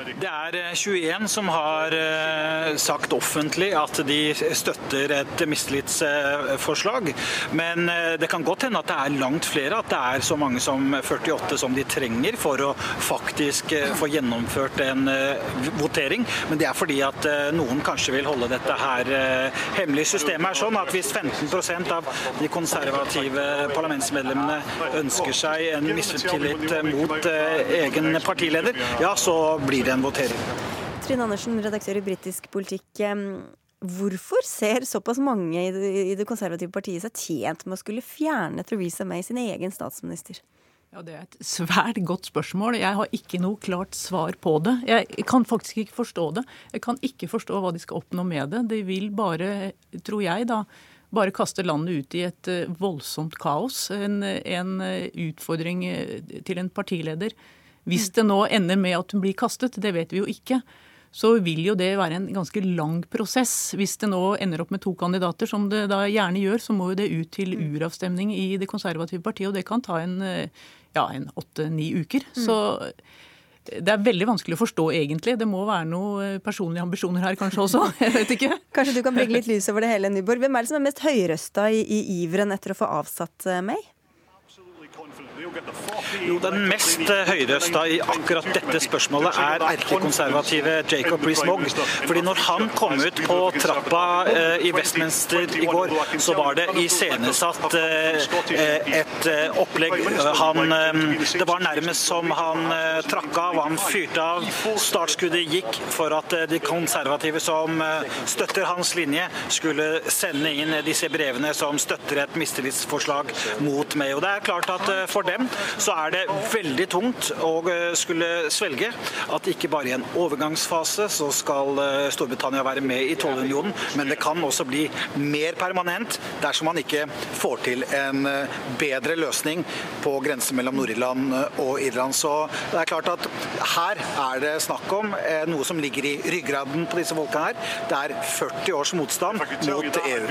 Det er 21 eh, som har eh, sagt offentlig at de støtter et mistillitsforslag. Men eh, det kan godt hende at det er langt flere, at det er så mange som 48 som de trenger for å faktisk få gjennomført en votering. Men det er fordi at noen kanskje vil holde dette her hemmelig. Systemet er sånn at hvis 15% av de konservative parlamentsmedlemmene ønsker seg en mistillit mot egen partileder, ja, så blir det en votering. Trine Andersen, redaktør i Britisk politikk. Hvorfor ser såpass mange i det konservative partiet seg tjent med å skulle fjerne Theresa May, sin egen statsminister? Ja, Det er et svært godt spørsmål. Jeg har ikke noe klart svar på det. Jeg kan faktisk ikke forstå det. Jeg kan ikke forstå hva de skal oppnå med det. De vil bare, tror jeg, da, bare kaste landet ut i et eh, voldsomt kaos. En, en eh, utfordring eh, til en partileder hvis det nå ender med at hun blir kastet, det vet vi jo ikke, så vil jo det være en ganske lang prosess. Hvis det nå ender opp med to kandidater, som det da gjerne gjør, så må jo det ut til mm. uravstemning i det konservative partiet, og det kan ta en ja, åtte-ni uker. Mm. Så det er veldig vanskelig å forstå, egentlig. Det må være noen personlige ambisjoner her kanskje også. <laughs> Jeg vet ikke. Kanskje du kan bringe litt lys over det hele, Nyborg. Hvem er det som er mest høyrøsta i, i iveren etter å få avsatt May? Jo, Den mest høyrøsta i akkurat dette spørsmålet er erkekonservative Jacob Rees-Mogg. Fordi når han kom ut på trappa eh, i Westminster i går, så var det iscenesatt eh, et eh, opplegg. Han, det var nærmest som han trakk av, han fyrte av. Startskuddet gikk for at de konservative som støtter hans linje, skulle sende inn disse brevene som støtter et mistillitsforslag mot meg. Og det er klart at For dem så er det veldig tungt å skulle svelge at ikke bare i en overgangsfase så skal Storbritannia være med i tollunionen, men det kan også bli mer permanent dersom man ikke får til en bedre løsning på grensen mellom Nord-Irland og Irland. Så det er klart at her er det snakk om noe som ligger i ryggraden på disse folkene her. Det er 40 års motstand mot EU.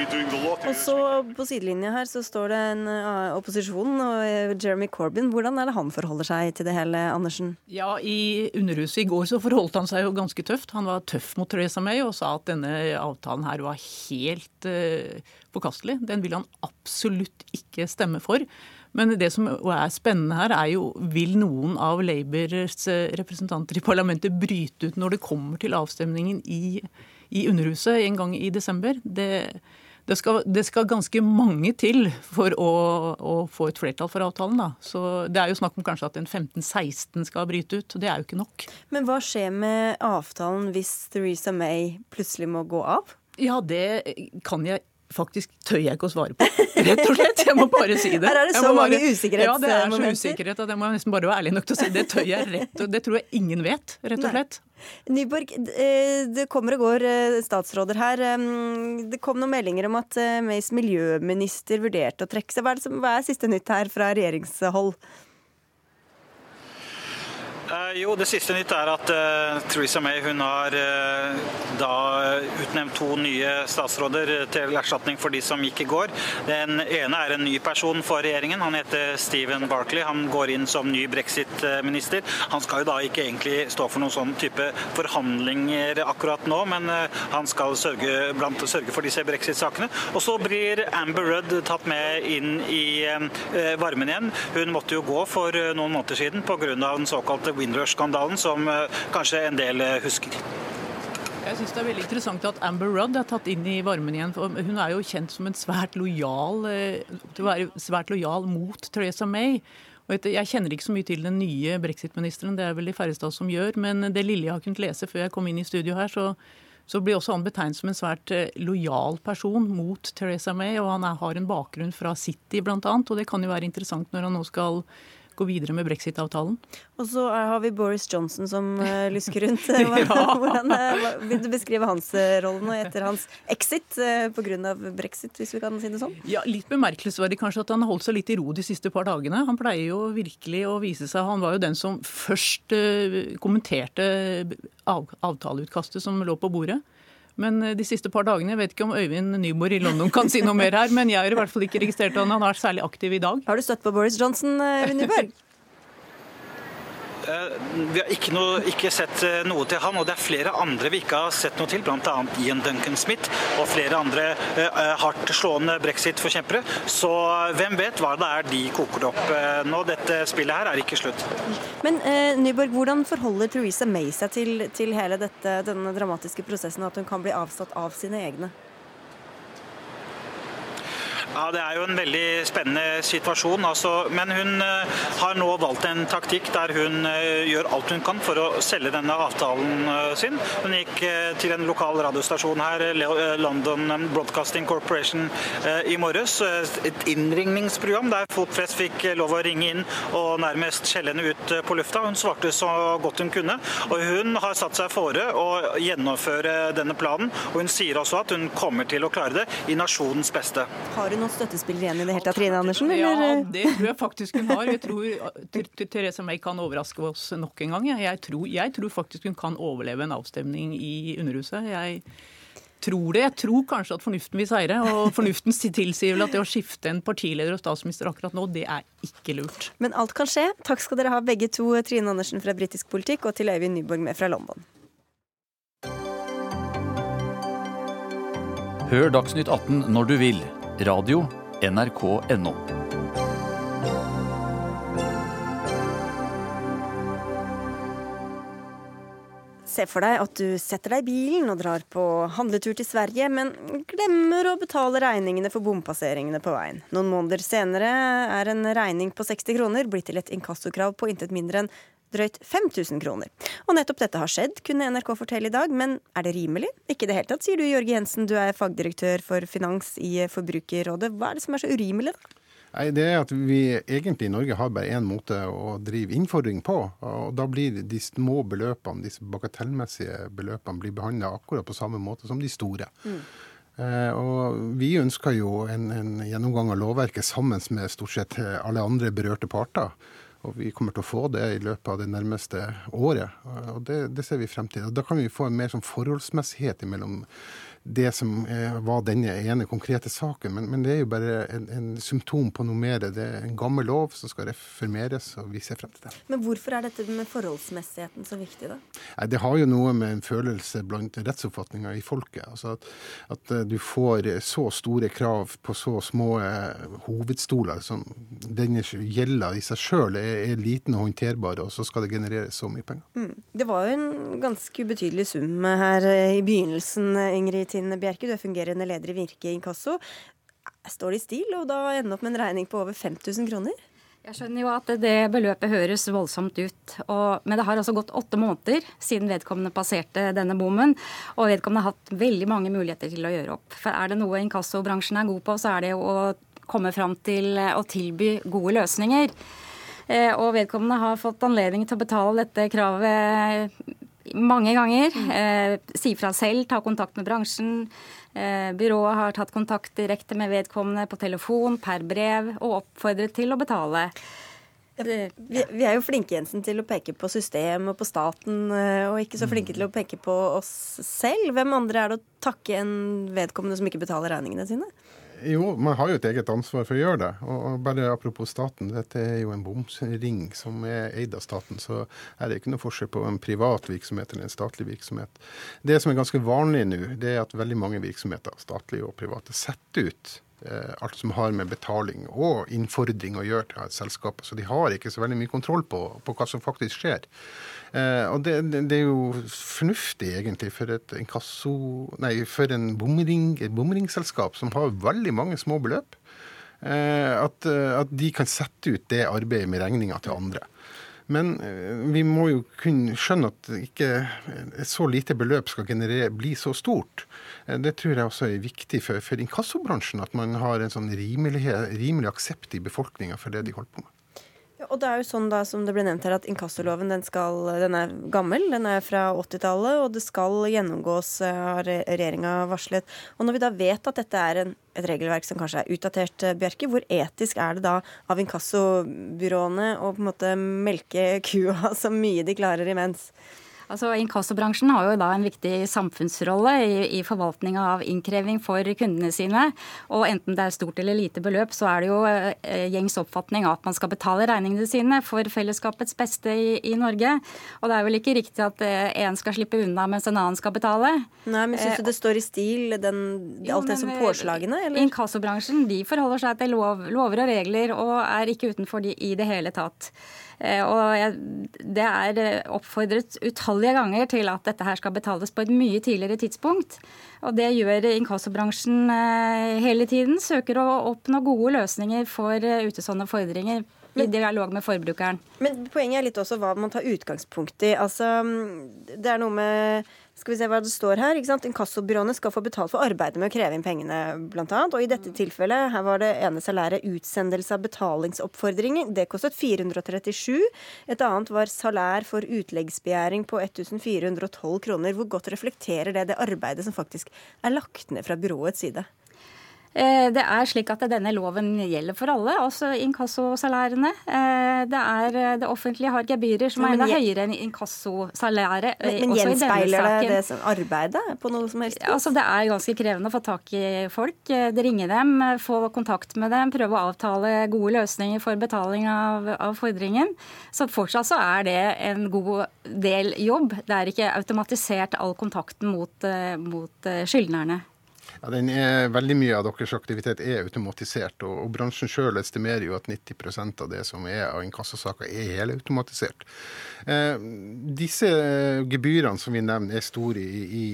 Og så På sidelinja her så står det en opposisjon og Jeremy Corbyn. Hvordan er det han forholder seg til det hele, Andersen? Ja, I Underhuset i går så forholdt han seg jo ganske tøft. Han var tøff mot Theresa May og sa at denne avtalen her var helt uh, forkastelig. Den vil han absolutt ikke stemme for. Men det som er spennende her, er jo vil noen av Labours eh, representanter i parlamentet bryte ut når det kommer til avstemningen i, i Underhuset en gang i desember? Det, det, skal, det skal, ganske mange til for å, å, få et flertall for avtalen. Da. Så Det er jo snakk om kanskje at en 15-16 skal bryte ut. Det er jo ikke nok. Men hva skjer med avtalen hvis Theresa May plutselig må gå av? Ja, det kan jeg faktisk tør jeg ikke å svare på. Rett og slett. Jeg må bare si det. Her er det så mange usikkerhetsmomenter. Ja, det er så usikkerhet at jeg må nesten bare være ærlig nok til å si det. tør jeg rett og Det tror jeg ingen vet, rett og slett. Nyborg, eh, det kommer og går eh, statsråder her. Det kom noen meldinger om at eh, Mays miljøminister vurderte å trekke seg. Hva er, som, hva er siste nytt her fra regjeringshold? Uh, jo, Det siste nytt er at uh, Theresa May hun har uh, da utnevnt to nye statsråder til erstatning for de som gikk i går. Den ene er en ny person for regjeringen. Han heter Stephen Barkley. Han går inn som ny brexit-minister. Han skal jo da ikke egentlig stå for noen sånn type forhandlinger akkurat nå, men han skal sørge, blant, sørge for disse brexit-sakene. Og så blir Amber Rudd tatt med inn i varmen igjen. Hun måtte jo gå for noen måneder siden pga. den såkalte Windrush-skandalen, som eh, kanskje en del eh, husker. Jeg synes det er veldig interessant at Amber Rudd er tatt inn i varmen igjen. for Hun er jo kjent som en svært lojal, eh, til å være svært lojal mot Theresa May. Og jeg kjenner ikke så mye til den nye brexit-ministeren, det er vel de færreste av oss som gjør. Men det lille jeg har kunnet lese før jeg kom inn i studio her, så, så blir også han betegnet som en svært lojal person mot Theresa May. Og han er, har en bakgrunn fra City bl.a., og det kan jo være interessant når han nå skal gå videre med brexit-avtalen. Og så har vi Boris Johnson som uh, lusker rundt. <laughs> Hvordan uh, <laughs> Vil du beskrive hans rolle nå etter hans exit uh, pga. brexit, hvis vi kan si det sånn? Ja, Litt bemerkelsesverdig kanskje at han har holdt seg litt i ro de siste par dagene. Han pleier jo virkelig å vise seg Han var jo den som først kommenterte av, avtaleutkastet som lå på bordet. Men eh, de siste par dagene, jeg vet ikke om Øyvind Nyborg i London kan si noe mer her, men jeg har i hvert fall ikke registrert han har vært særlig aktiv i dag. Har du støtt på Boris Johnson, eh, Øyvind Nyborg? Eh, vi har ikke, noe, ikke, sett eh, noe til han, og det er flere andre vi ikke har sett noe til, bl.a. Ian Duncan Smith og flere andre uh, hardt slående brexit-forkjempere. Så hvem vet hva det er de koker opp nå. Dette spillet her er ikke slutt. Men eh, Nyborg, hvordan forholder Theresa May seg til, til hele dette, denne dramatiske prosessen, at hun kan bli avstått av sine egne? Ja, Det er jo en veldig spennende situasjon. Altså, men hun uh, har nå valgt en taktikk der hun uh, gjør alt hun kan for å selge denne avtalen uh, sin. Hun gikk til en lokal radiostasjon her, London Broadcasting Corporation, i morges. Et innringningsprogram der folk flest fikk lov å ringe inn og nærmest skjelle henne ut på lufta. Hun svarte så godt hun kunne. Og hun har satt seg fore å gjennomføre denne planen. Og hun sier også at hun kommer til å klare det i nasjonens beste. Har hun noen støttespillere igjen i det hele tatt, Trine Andersen? Eller? Ja, det tror jeg faktisk hun har. Jeg tror Therese May kan overraske oss nok en gang. Jeg tror, jeg tror faktisk hun kan overleve en avstemning i Underhuset. Jeg tror det. Jeg tror kanskje at fornuften vil seire. Og fornuften tilsier vel at det å skifte en partileder og statsminister akkurat nå, det er ikke lurt. Men alt kan skje. Takk skal dere ha begge to, Trine Andersen fra Britisk politikk og til Øyvind Nyborg med fra London. Hør Dagsnytt 18 når du vil radio NRK NO Se for deg at du setter deg i bilen og drar på handletur til Sverige, men glemmer å betale regningene for bompasseringene på veien. Noen måneder senere er en regning på 60 kroner blitt til et inkassokrav på intet mindre enn drøyt 5000 kroner. Og nettopp dette har skjedd, kunne NRK fortelle i dag, men er det rimelig? Ikke i det hele tatt, sier du Jørge Jensen, du er fagdirektør for finans i Forbrukerrådet. Hva er det som er så urimelig, da? Nei, det er at vi egentlig i Norge har bare én måte å drive innfordring på. og Da blir de små beløpene, disse bagatellmessige beløpene, blir behandla akkurat på samme måte som de store. Mm. Eh, og Vi ønsker jo en, en, gjennomgang av lovverket sammen med stort sett alle andre berørte parter. Og Vi kommer til å få det i løpet av det nærmeste året. og Det, det ser vi frem til. Da kan vi få en mer sånn forholdsmessighet mellom det som var denne ene konkrete saken. Men, men det er jo bare en, en, symptom på noe mer. Det er en gammel lov som skal reformeres, og vi ser frem til det. Men hvorfor er dette med forholdsmessigheten så viktig, da? Nei, det har jo noe med en følelse blant rettsoppfatninga i folket. Altså at, at, eh, du får så store krav på så små eh, hovedstoler som denne gjelda i seg sjøl er, er, liten og håndterbar, og så skal det genereres så mye penger. Mm. Det var jo en ganske ubetydelig sum her i begynnelsen, Ingrid Martin Bjerke, du er fungerende leder i Virke inkasso. Står det i stil og da ende opp med en regning på over 5000 kroner? Jeg skjønner jo at det beløpet høres voldsomt ut. Og, men det har altså gått åtte måneder siden vedkommende passerte denne bommen. Og vedkommende har hatt veldig mange muligheter til å gjøre opp. For er det noe inkassobransjen er god på, så er det å komme fram til å tilby gode løsninger. Eh, og vedkommende har fått anledning til å betale dette kravet mange ganger. Mm. Eh, si fra selv, ta kontakt med bransjen. Eh, byrået har tatt kontakt direkte med vedkommende på telefon, per brev, og oppfordret til å betale. Vi, vi, er jo flinke Jensen, til å peke på system og på staten, eh, og ikke så flinke til å peke på oss selv. Hvem andre er det å takke en vedkommende som ikke betaler regningene sine? Jo, man har jo et eget ansvar for å gjøre det. Og bare apropos staten, dette er jo en bomsring som er eid av staten. Så er det ikke noe forskjell på en privat virksomhet eller en statlig virksomhet. Det som er ganske vanlig nå, det er at veldig mange virksomheter, statlige og private, setter ut alt som har med betaling og innfordring å gjøre til et selskap. Så de har ikke så veldig mye kontroll på, på hva som faktisk skjer. Eh, og det, det, er jo fornuftig egentlig for et inkasso, nei, for en bomring, et bomringselskap som har veldig mange små beløp, eh, at, at de kan sette ut det arbeidet med regninga til andre. Men vi må jo kunne skjønne at ikke et så lite beløp skal generere, bli så stort. Eh, det tror jeg også er viktig for, for inkassobransjen, at man har en sånn rimelig, rimelig aksept i befolkninga for det de holder på med. Og det er jo sånn da, som det ble nevnt her, at Inkassoloven den, skal, den er gammel. Den er fra 80-tallet, og det skal gjennomgås, eh, har regjeringa varslet. Og når vi da vet at dette er en, et regelverk som kanskje er utdatert, eh, Bjerke, hvor etisk er det da av inkassobyråene å på en måte melke kua <laughs> så mye de klarer imens? Altså, Inkassobransjen har jo da en viktig samfunnsrolle i, i forvaltninga av innkreving for kundene sine. Og enten det er stort eller lite beløp, så er det jo eh, gjengs oppfatning at man skal betale regningene sine for fellesskapets beste i, i Norge. Og det er vel ikke riktig at eh, en skal slippe unna mens en annen skal betale. Nei, men Syns du det står i stil, den, alt det som eh, påslagene? Eller? Inkassobransjen de forholder seg til lov, lover og regler og er ikke utenfor de i det hele tatt. Eh, og det er eh, oppfordret utallige ganger til at dette her skal betales på et mye tidligere tidspunkt. Og det gjør inkassobransjen eh, hele tiden. Søker å oppnå gode løsninger for utestående fordringer i dialog med forbrukeren. Men poenget er litt også hva man tar utgangspunkt i. Altså, det er noe med skal vi se hva det står her. ikke sant? Inkassobyråene skal få betalt for arbeidet med å kreve inn pengene, annet. Og i dette tilfellet, her var det ene salæret utsendelse av betalingsoppfordringer. Det kostet 437. Et annet var salær for utleggsbegjæring på 1412 kroner. Hvor godt reflekterer det det arbeidet som faktisk er lagt ned fra byråets side? Eh, det er slik at denne loven gjelder for alle, også inkassosalærene. Eh, det, er, eh, det offentlige har gebyrer som er enda høyere enn inkassosalæret. Men, men gjenspeiler det det som arbeidet på noe som helst? Altså, det er ganske krevende å få tak i folk. Det ringer dem, få kontakt med dem, prøve å avtale gode løsninger for betaling av, av fordringen. Så fortsatt så er det en god del jobb. Det er ikke automatisert all kontakten mot, mot skyldnerne. Ja, den er, Veldig mye av deres aktivitet er automatisert, og, og bransjen sjøl estimerer jo at 90% av det som er av inkassosaker, er helautomatisert. Eh, disse gebyrene som vi nevner, er store i, i,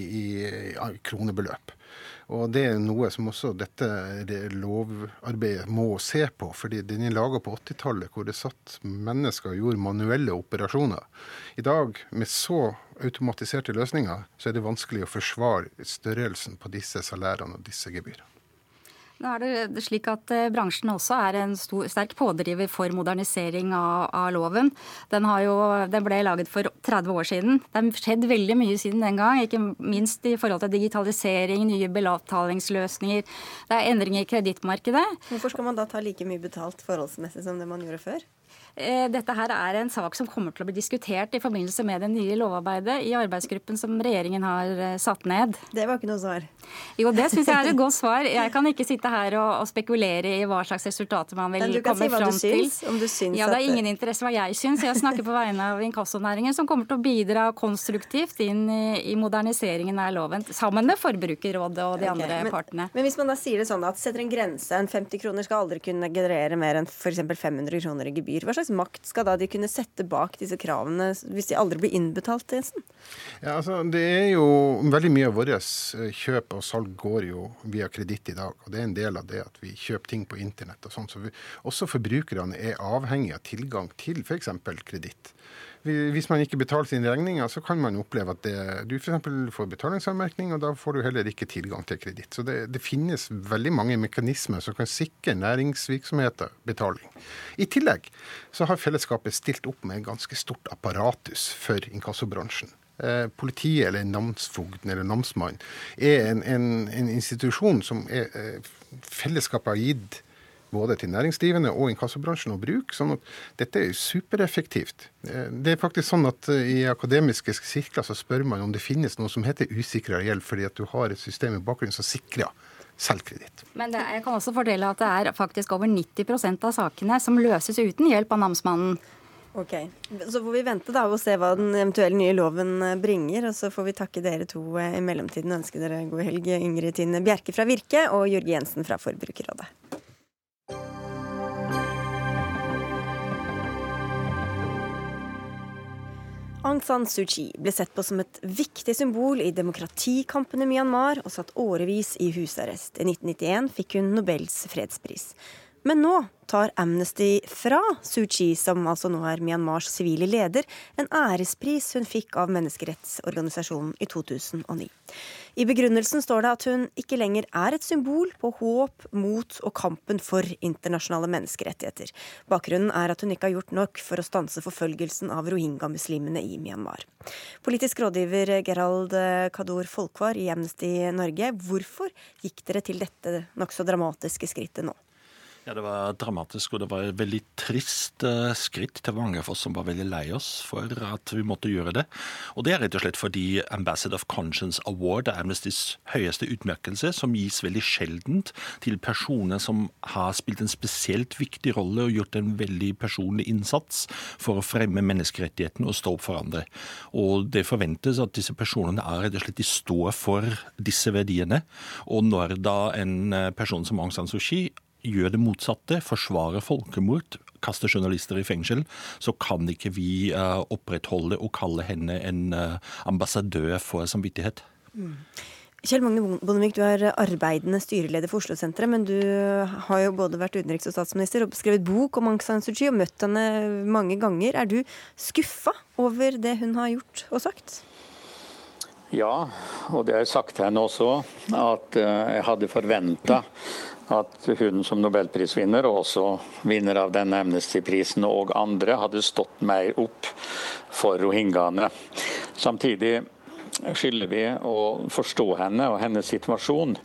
i kronebeløp. Og Det er noe som også dette lovarbeidet må se på. fordi Den er laga på 80-tallet, hvor det satt mennesker og gjorde manuelle operasjoner. I dag, med så automatiserte løsninger, så er det vanskelig å forsvare størrelsen på disse salærene og disse gebyrene. Nå er det slik at eh, Bransjen også er en stor, sterk pådriver for modernisering av, av loven. Den, jo, den, ble laget for 30 år siden. Det har skjedd veldig mye siden den gang. Ikke minst i forhold til digitalisering, nye betalingsløsninger. Det er endringer i kredittmarkedet. Hvorfor skal man da ta like mye betalt forholdsmessig som det man gjorde før? Eh, dette her er en sak som kommer til å bli diskutert i forbindelse med det nye lovarbeidet i arbeidsgruppen som regjeringen har eh, satt ned. Det var ikke noe svar. Jo, det syns jeg er et <laughs> godt svar. Jeg kan ikke sitte her og, spekulere i hva slags resultater man vil komme si fram til. Om du syns ja, det er ingen interesse hva jeg syns. Jeg snakker på vegne av inkassonæringen, som kommer til å bidra konstruktivt inn i, i moderniseringen av loven, sammen med Forbrukerrådet og de okay, andre men, partene. Men hvis man da sier det sånn at setter en grense, en 50 kroner skal aldri kunne generere mer enn f.eks. 500 kroner i gebyr, hva slags slags makt skal da de kunne sette bak disse kravene hvis de aldri blir innbetalt? Jensen? Ja, altså, det er jo Veldig mye av vårt eh, kjøp og salg går jo via kreditt i dag. og Det er en del av det at vi kjøper ting på internett. og sånn, så vi, Også forbrukerne er avhengig av tilgang til f.eks. kreditt. Hvis man ikke betaler sine regninger, så kan man oppleve at det, du f.eks. får betalingsanmerkning, og da får du heller ikke tilgang til kreditt. Så det, det, finnes veldig mange mekanismer som kan sikre næringsvirksomheter betaling. I tillegg så har fellesskapet stilt opp med en ganske stort apparatus for inkassobransjen. Eh, politiet eller namsfogden eller namsmannen er en, en, en institusjon som er, eh, fellesskapet har gitt både til næringsdrivende og inkassobransjen å bruke. sånn at dette er supereffektivt. Eh, det er faktisk sånn at eh, I akademiske sirkler så spør man om det finnes noe som heter usikra gjeld, fordi at du har et system i bakgrunnen som sikrer selvkreditt. Men er, jeg kan også fordele at det er faktisk over 90% av sakene som løses uten hjelp av namsmannen. Ok, Så får vi vente da og se hva den eventuelle nye loven eh, bringer. Og så får vi takke dere to i mellomtiden og ønske dere god helg. Ingrid Tine Bjerke fra Virke og Jørge Jensen fra Forbrukerrådet. Aung San Suu Kyi ble sett på som et viktig symbol i demokratikampen i Myanmar og satt årevis i husarrest. I 1991 fikk hun Nobels fredspris. Men nå tar Amnesty fra Suu Kyi, som altså nå er Myanmars sivile leder, en ærespris hun fikk av menneskerettsorganisasjonen i 2009. I begrunnelsen står det at hun ikke lenger er et symbol på håp, mot og kampen for internasjonale menneskerettigheter. Bakgrunnen er at hun ikke har gjort nok for å stanse forfølgelsen av rohingya-muslimene i Myanmar. Politisk rådgiver Gerald Kador Folkvar i Amnesty Norge, hvorfor gikk dere til dette nokså dramatiske skrittet nå? Ja, Det var dramatisk, og det var et veldig trist uh, skritt til mange av oss som var veldig lei oss for at vi måtte gjøre det. Og det er rett og slett fordi Ambassador of Conscience Award er Amnestys høyeste utmerkelse, som gis veldig sjeldent til personer som har spilt en spesielt viktig rolle og gjort en veldig personlig innsats for å fremme menneskerettighetene og stå opp for andre. Og det forventes at disse personene er rett og slett de står for disse verdiene. Og når da en eh, person som Aung San Suu Kyi gjør det motsatte, forsvarer folkemord, kaster journalister i fengsel, så kan ikke vi uh, opprettholde og kalle henne en uh, ambassadør for samvittighet. Mm. Kjell Magne Bondevik, du er arbeidende styreleder for Oslo-senteret, men du har jo både vært utenriks- og statsminister og skrevet bok om Aung San Suu Kyi og møtt henne mange ganger. Er du skuffa over det hun har gjort og sagt? Ja, og det har jeg sagt til henne også, at uh, jeg hadde forventa at hun som nobelprisvinner, og også vinner av denne Amnesty-prisen og andre, hadde stått mer opp for rohingyaene. Samtidig skylder vi å forstå henne og hennes situasjon.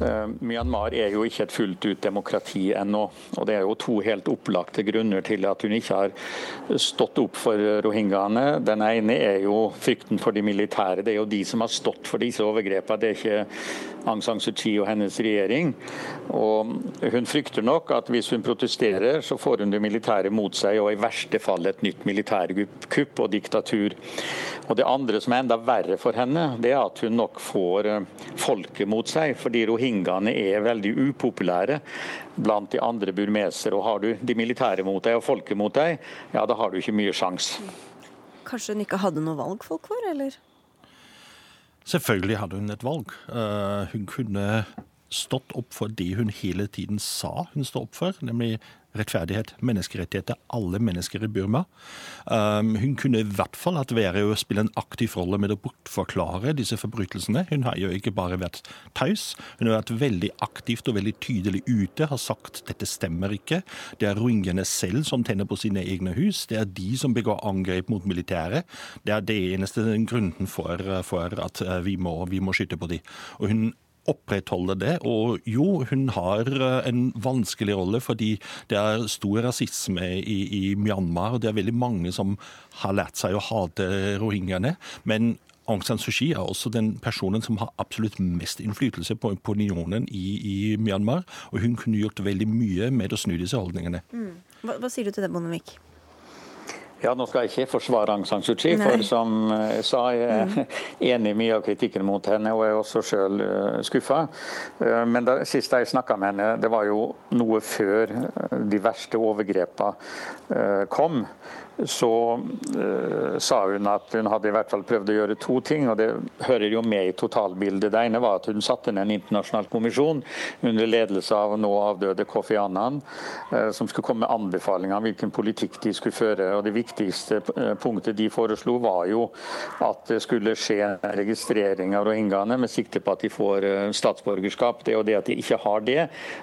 Uh, Myanmar er jo ikke et fullt ut demokrati ennå. og Det er jo to helt opplagte grunner til at hun ikke har stått opp for rohingyaene. Den ene er jo frykten for de militære. Det er jo de som har stått for disse overgrepene. Det er ikke Aung San Suu Kyi og hennes regjering. Og hun frykter nok at hvis hun protesterer, så får hun det militære mot seg, og i verste fall et nytt militærkupp og diktatur. Og Det andre som er enda verre for henne, det er at hun nok får eh, folket mot seg. Fordi rohingyaene er veldig upopulære blant de andre burmesere. Og har du de militære mot deg og folket mot deg, ja da har du ikke mye sjans. Kanskje hun ikke hadde noe valg, folk for, eller? Selvfølgelig hadde hun et valg. Uh, hun kunne stått opp for det hun hele tiden sa hun står opp for, nemlig rettferdighet, menneskerettigheter, alle mennesker i Burma. Um, hun kunne i hvert fall hatt vært å spille en aktiv rolle med å bortforklare disse forbrytelsene. Hun har jo ikke bare vært taus, hun har vært veldig aktivt og veldig tydelig ute, har sagt dette stemmer ikke. Det er rohingyaene selv som tenner på sine egne hus, det er de som begår angrep mot militæret. Det er det eneste grunnen for, for at uh, vi må, vi må skyte på de. Og hun opprettholde det. Og jo, hun har eh, en vanskelig rolle, fordi det er stor rasisme i, i Myanmar. Og det er veldig mange som har lært seg å hate rohingyaene. Men Aung San Suu Kyi er også den personen som har absolutt mest innflytelse på opinionen i, i, Myanmar. Og hun kunne gjort veldig mye med å snu disse holdningene. Mm. Hva, hva sier du til det, Bondevik? Ja, Nå skal jeg ikke forsvare Aung San Suu Kyi, for som jeg sa, jeg er mm. <laughs> enig i mye av kritikken mot henne, og jeg er også sjøl eh, skuffa. Eh, men det siste jeg snakka med henne, det var jo noe før de verste overgrepene eh, kom så uh, sa hun at hun hadde i hvert fall prøvd å gjøre to ting, og det hører jo med i totalbildet. Det ene var at hun satte ned en internasjonal kommisjon under ledelse av nå avdøde Kofi Annan, uh, som skulle komme med anbefalinger om hvilken politikk de skulle føre. og Det viktigste uh, punktet de foreslo, var jo at det skulle skje registrering av rohingyaene med sikte på at de får statsborgerskap. Det er jo det at de ikke har det,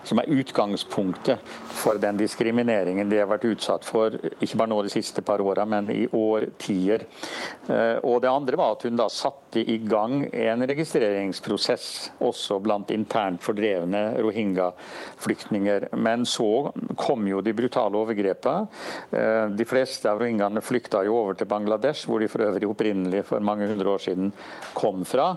som er utgangspunktet for den diskrimineringen de har vært utsatt for, ikke bare nå det siste siste par åra, men i årtier. Eh, og det andre var at hun da satte i gang en registreringsprosess også blant internt fordrevne rohingya-flyktninger. Men så kom jo de brutale overgrepene. Eh, de fleste av rohingyaene flykta jo over til Bangladesh, hvor de for øvrig opprinnelig for mange hundre år siden kom fra.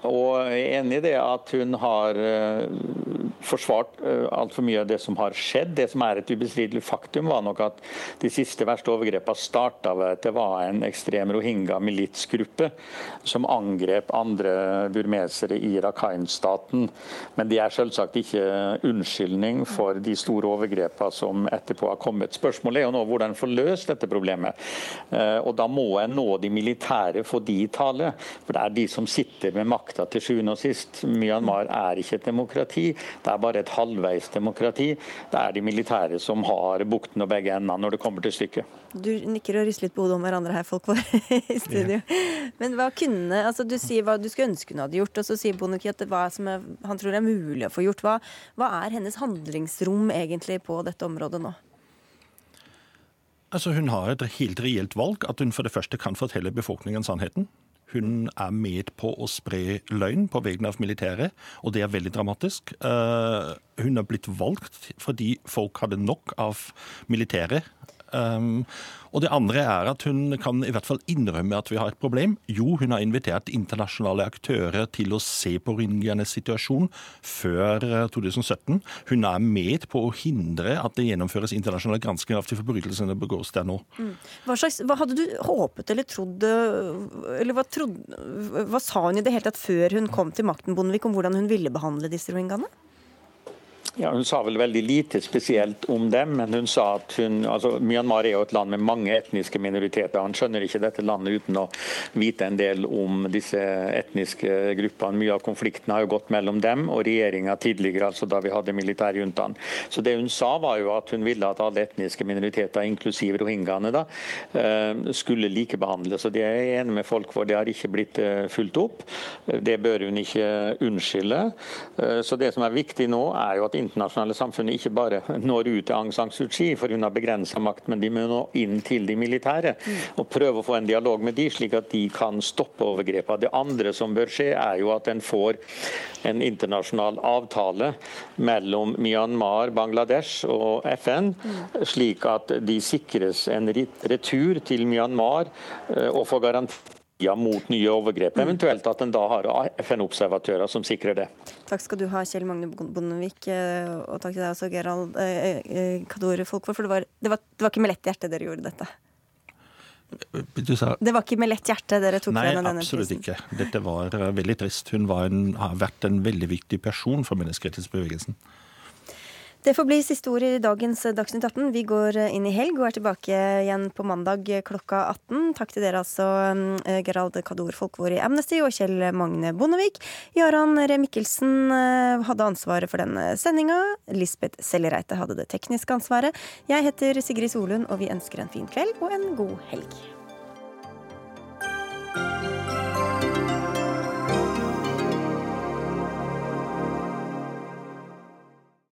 Eh, og jeg er enig i det at hun har uh, forsvart uh, altfor mye av det som har skjedd. Det som er et ubestridelig faktum, var nok at de siste verste overgrepene starta ved at det var en ekstrem rohingya-militsgruppe som angrep andre burmesere i Rakhine-staten. Men det er selvsagt ikke unnskyldning for de store overgrepene som etterpå har kommet. Spørsmålet er jo nå hvordan få løst dette problemet. Uh, og da må en nå de militære få de i tale. For det er de som sitter med makt makta til sjuende og sist. Myanmar er ikke et demokrati, det er bare et halvveis demokrati. Det er de militære som har bukten og begge endene når det kommer til stykket. Du nikker og rister litt på hodet om hverandre her, folk våre <laughs> i studio. Men hva kunne altså Du sier hva du skulle ønske hun hadde gjort, og så sier Bonuki at hva som er, han tror er mulig å få gjort. Hva, hva er hennes handlingsrom egentlig på dette området nå? Altså Hun har et helt reelt valg. At hun for det første kan fortelle befolkningen sannheten. Hun er med på å spre løgn på vegne av militæret, og det er veldig dramatisk. Eh, hun er blitt valgt fordi folk hadde nok av militæret Um, og det andre er at hun kan i hvert fall innrømme at vi har et problem. Jo, hun har invitert internasjonale aktører til å se på rohingyaenes situasjon før 2017. Eh, hun er med på å hindre at det gjennomføres internasjonale granskinger av de forbrytelsene begås der nå. Mm. Hva, slags, hva, hadde du håpet eller trodd Eller hva, trodde, hva sa hun i det hele tatt før hun kom til makten, Bondevik, om hvordan hun ville behandle disse rohingyaene? Ja, Hun sa vel veldig lite spesielt om dem, men hun sa at hun, altså Myanmar er jo et land med mange etniske minoriteter. Han skjønner ikke dette landet uten å vite en del om disse etniske gruppene. Mye av konflikten har jo gått mellom dem og regjeringa tidligere, altså da vi hadde militærjuntaen. Så det hun sa var jo at hun ville at alle etniske minoriteter, inklusiv rohingyaene, da, eh, skulle likebehandles. Og det er jeg enig med folk for. Det har ikke blitt eh, fulgt opp. Det bør hun ikke unnskylde. Eh, så det som er viktig nå, er jo at internasjonale samfunnet ikke bare når ut til Aung San Suu Kyi, for hun har begrensa makt, men de må nå inn til de militære og prøve å få en dialog med de, slik at de kan stoppe overgrepene. Det andre som bør skje, er jo at en får en internasjonal avtale mellom Myanmar, Bangladesh og FN, slik at de sikres en retur til Myanmar eh, og får garanti mot nye overgrep. Mm. Eventuelt at en da har FN-observatører som sikrer det. Takk skal du ha, Kjell Magne Bondevik, eh, og takk til deg også, Gerald eh, eh, Kadore Folkvord. For det var, det, var, det var ikke med lett hjerte dere gjorde dette. Det var ikke med lett hjerte dere tok Nei, denne prisen? Nei, absolutt ikke. Dette var eh, veldig trist. Hun en, har vært en veldig viktig person for menneskerettighetsbevegelsen. Det får bli siste ord i dagens Dagsnytt 18. Vi går inn i helg og er tilbake igjen på mandag klokka 18. Takk til dere altså, eh, Gerald Kador Folkvord i Amnesty og Kjell Magne Bondevik. Jaran Ree Mikkelsen eh, hadde ansvaret for denne sendinga. Lisbeth Sellereite hadde det tekniske ansvaret. Jeg heter Sigrid Solund, og vi ønsker en fin kveld og en god helg.